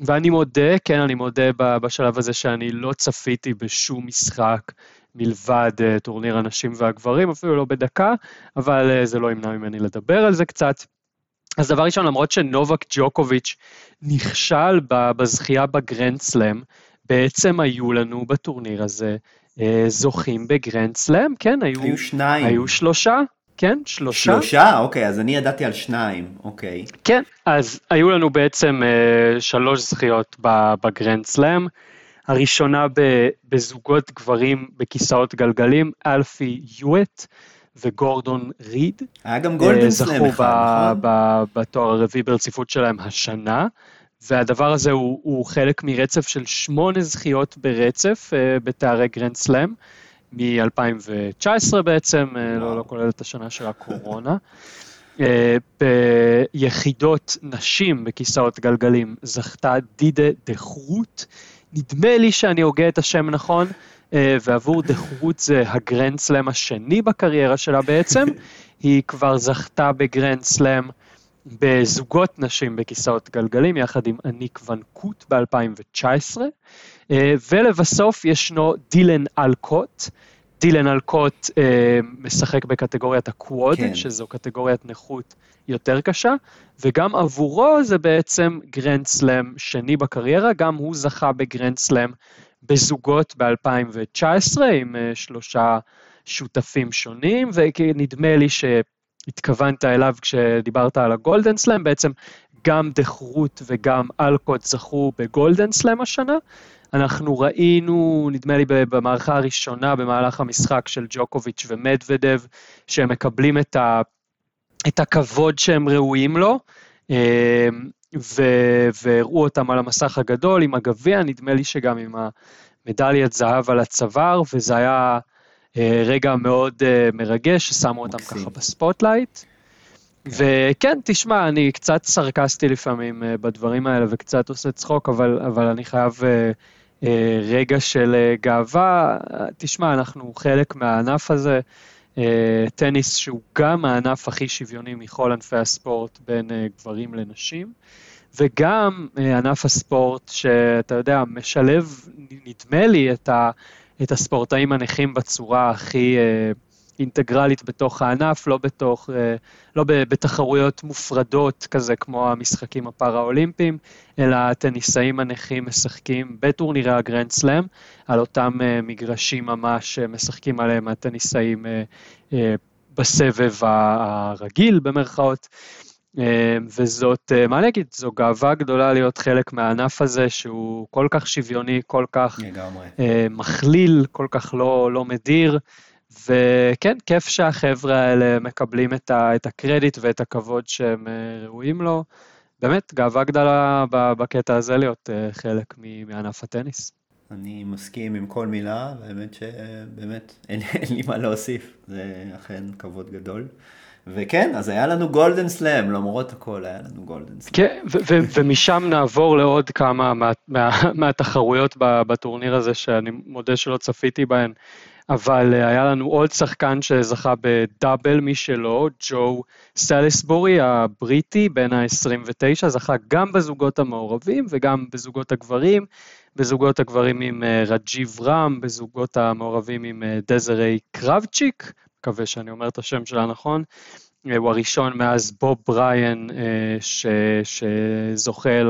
ואני מודה, כן, אני מודה בשלב הזה שאני לא צפיתי בשום משחק מלבד אה, טורניר הנשים והגברים, אפילו לא בדקה, אבל אה, זה לא ימנע ממני לדבר על זה קצת. אז דבר ראשון, למרות שנובק ג'וקוביץ' נכשל בזכייה בגרנד סלאם, בעצם היו לנו בטורניר הזה אה, זוכים בגרנד סלאם, כן, היו, היו שניים. היו שלושה, כן, שלושה. שלושה? אוקיי, אז אני ידעתי על שניים, אוקיי. כן, אז היו לנו בעצם אה, שלוש זכיות בגרנד סלאם. הראשונה בזוגות גברים בכיסאות גלגלים, אלפי יואט, וגורדון ריד. היה גם גולדן סלאם אחד, נכון? זכו בתואר הרביעי ברציפות שלהם השנה. והדבר הזה הוא, הוא חלק מרצף של שמונה זכיות ברצף אה, בתארי גרנד סלאם, מ-2019 בעצם, אה, לא, לא כולל את השנה של הקורונה. אה, ביחידות נשים בכיסאות גלגלים זכתה דידה דה חרוט, נדמה לי שאני הוגה את השם נכון, אה, ועבור דה חרוט זה הגרנד סלאם השני בקריירה שלה בעצם, היא כבר זכתה בגרנד סלאם בזוגות נשים בכיסאות גלגלים, יחד עם אניק ואן קוט ב-2019. אה, ולבסוף ישנו דילן אלקוט. דילן אלקוט אה, משחק בקטגוריית ה quad, כן. שזו קטגוריית נכות יותר קשה, וגם עבורו זה בעצם גרנד סלאם שני בקריירה, גם הוא זכה בגרנד סלאם בזוגות ב-2019 עם אה, שלושה שותפים שונים, ונדמה לי ש... התכוונת אליו כשדיברת על הגולדן סלאם, בעצם גם דה חרוט וגם אלקוט זכו בגולדן סלאם השנה. אנחנו ראינו, נדמה לי במערכה הראשונה במהלך המשחק של ג'וקוביץ' ומדוודב, שהם מקבלים את, ה, את הכבוד שהם ראויים לו, אמ, והראו אותם על המסך הגדול עם הגביע, נדמה לי שגם עם המדליית זהב על הצוואר, וזה היה רגע מאוד אה, מרגש, ששמו אותם ככה ב spotlight. כן. וכן, תשמע, אני קצת סרקסטי לפעמים אה, בדברים האלה וקצת עושה צחוק, אבל, אבל אני חייב רגע של גאווה. תשמע, אנחנו חלק מהענף הזה, טניס שהוא גם הענף הכי שוויוני מכל ענפי הספורט בין גברים לנשים. וגם ענף הספורט שאתה יודע, משלב, נדמה לי, את ה... את הספורטאים הנכים בצורה הכי אה, אינטגרלית בתוך הענף, לא בתוך, אה, לא בתחרויות מופרדות כזה כמו המשחקים הפראלימפיים, אלא הטניסאים הנכים משחקים בטורנירי הגרנד סלאם, על אותם אה, מגרשים ממש משחקים עליהם הטניסאים בסבב הרגיל במרכאות. וזאת, מה אני אגיד, זו גאווה גדולה להיות חלק מהענף הזה שהוא כל כך שוויוני, כל כך לגמרי. מכליל, כל כך לא, לא מדיר, וכן, כיף שהחבר'ה האלה מקבלים את, ה, את הקרדיט ואת הכבוד שהם ראויים לו. באמת, גאווה גדולה בקטע הזה להיות חלק מענף הטניס. אני מסכים עם כל מילה, האמת שבאמת אין, אין לי מה להוסיף, זה אכן כבוד גדול. וכן, אז היה לנו גולדן סלאם, למרות הכל היה לנו גולדן סלאם. כן, ומשם נעבור לעוד כמה מה, מה, מהתחרויות בטורניר הזה, שאני מודה שלא צפיתי בהן, אבל אה, היה לנו עוד שחקן שזכה בדאבל משלו, ג'ו סליסבורי הבריטי, בן ה-29, זכה גם בזוגות המעורבים וגם בזוגות הגברים. בזוגות הגברים עם אה, רג'יב רם, בזוגות המעורבים עם אה, דזרי קרבצ'יק, מקווה שאני אומר את השם שלה נכון. אה, הוא הראשון מאז בוב בריאן אה, ש, שזוכה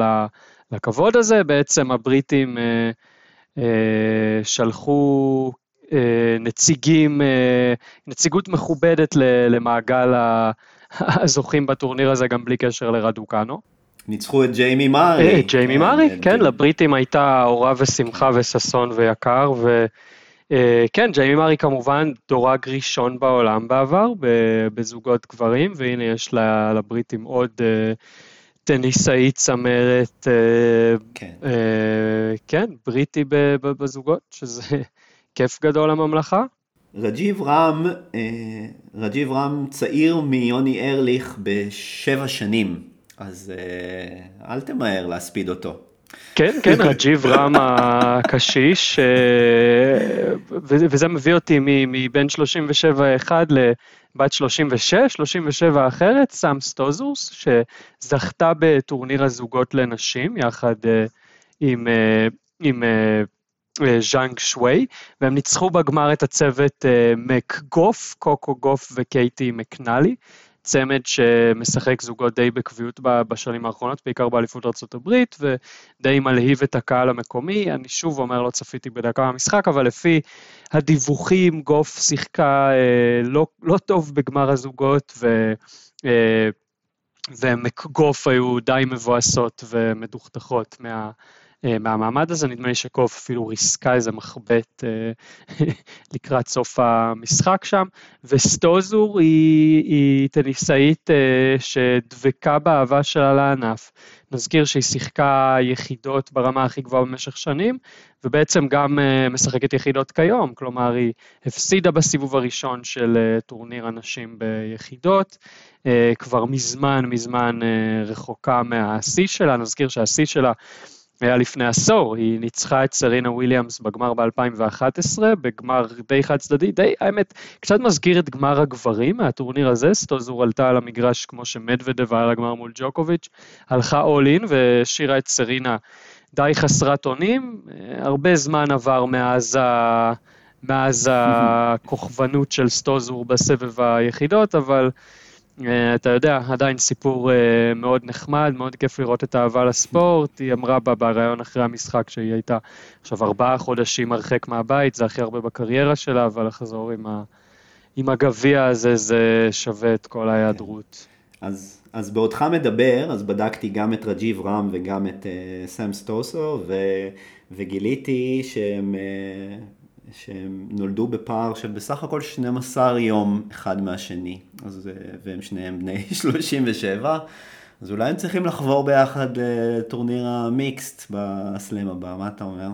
לכבוד הזה. בעצם הבריטים אה, שלחו נציגים, נציגות מכובדת למעגל הזוכים בטורניר הזה, גם בלי קשר לרדוקנו. ניצחו את ג'יימי מארי. ג'יימי כן, מארי, כן, לבריטים הייתה אורה ושמחה וששון ויקר, ו... אה, כן, ג'יימי מארי כמובן דורג ראשון בעולם בעבר בזוגות גברים, והנה יש לבריטים עוד אה, טניסאית צמרת, אה, כן. כן, בריטי בזוגות, שזה כיף גדול לממלכה. רג'יב רם, רג'יב רם צעיר מיוני ארליך בשבע שנים, אז אל תמהר להספיד אותו. כן, כן, רג'יב רם הקשיש, אה, וזה מביא אותי מבין 37 אחד לבת 36, 37 אחרת, סאם סטוזוס, שזכתה בטורניר הזוגות לנשים, יחד אה, עם, אה, עם ז'אנג שווי, והם ניצחו בגמר את הצוות מק גוף, קוקו גוף וקייטי מקנלי. צמד שמשחק זוגות די בקביעות בשנים האחרונות, בעיקר באליפות ארה"ב, ודי מלהיב את הקהל המקומי. אני שוב אומר, לא צפיתי בדקה מהמשחק, אבל לפי הדיווחים, גוף שיחקה אה, לא, לא טוב בגמר הזוגות, ו... אה, ומקגוף היו די מבואסות ומדוכדכות מה, מהמעמד הזה, נדמה לי שקוף אפילו ריסקה איזה מחבט אה, לקראת סוף המשחק שם, וסטוזור היא, היא טניסאית אה, שדבקה באהבה שלה לענף. נזכיר שהיא שיחקה יחידות ברמה הכי גבוהה במשך שנים, ובעצם גם משחקת יחידות כיום, כלומר היא הפסידה בסיבוב הראשון של טורניר הנשים ביחידות, כבר מזמן מזמן רחוקה מהשיא שלה, נזכיר שהשיא שלה היה לפני עשור, היא ניצחה את סרינה וויליאמס בגמר ב-2011, בגמר די חד צדדי, די, האמת, קצת מזכיר את גמר הגברים מהטורניר הזה, סטוזור עלתה על המגרש כמו שמדוודב היה לגמר מול ג'וקוביץ', הלכה all in והשאירה את סרינה די חסרת אונים, הרבה זמן עבר מאז ה... מאז הכוכבנות של סטוזור בסבב היחידות, אבל אה, אתה יודע, עדיין סיפור אה, מאוד נחמד, מאוד כיף לראות את האהבה לספורט. היא אמרה בה בריאיון אחרי המשחק שהיא הייתה עכשיו ארבעה חודשים הרחק מהבית, זה הכי הרבה בקריירה שלה, אבל לחזור עם, ה... עם הגביע הזה, זה שווה את כל ההיעדרות. אז, אז בעודך מדבר, אז בדקתי גם את רג'יב רם וגם את uh, סם סטוסו, ו, וגיליתי שהם... Uh, שהם נולדו בפער של בסך הכל 12 יום אחד מהשני, אז, אה, והם שניהם בני 37, אז אולי הם צריכים לחבור ביחד לטורניר המיקסט בסלאם הבא, מה אתה אומר?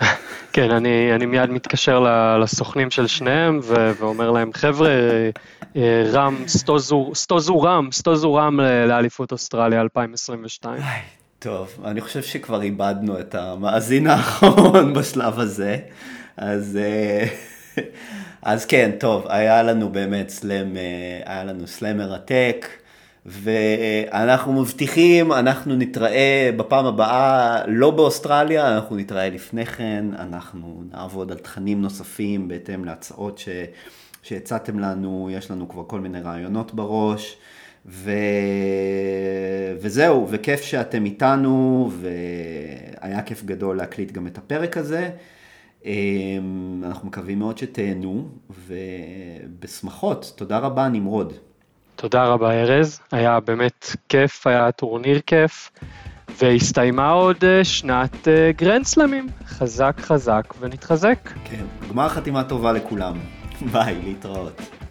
כן, אני, אני מיד מתקשר לסוכנים של שניהם ו- ואומר להם, חבר'ה, אה, רם, סטוזו, סטוזו רם, סטוזו רם לאליפות אוסטרליה 2022. טוב, אני חושב שכבר איבדנו את המאזין האחרון בשלב הזה. אז, אה, אז כן, טוב, היה לנו באמת סלאם, אה, היה לנו סלאם מרתק, ואנחנו מבטיחים, אנחנו נתראה בפעם הבאה, לא באוסטרליה, אנחנו נתראה לפני כן, אנחנו נעבוד על תכנים נוספים בהתאם להצעות ש... שהצעתם לנו, יש לנו כבר כל מיני רעיונות בראש. ו... וזהו, וכיף שאתם איתנו, והיה כיף גדול להקליט גם את הפרק הזה. אמ, אנחנו מקווים מאוד שתהנו, ובשמחות. תודה רבה, נמרוד. תודה רבה, ארז. היה באמת כיף, היה טורניר כיף, והסתיימה עוד אה, שנת אה, גרנד סלמים. חזק חזק ונתחזק. כן, גמר חתימה טובה לכולם. ביי, להתראות.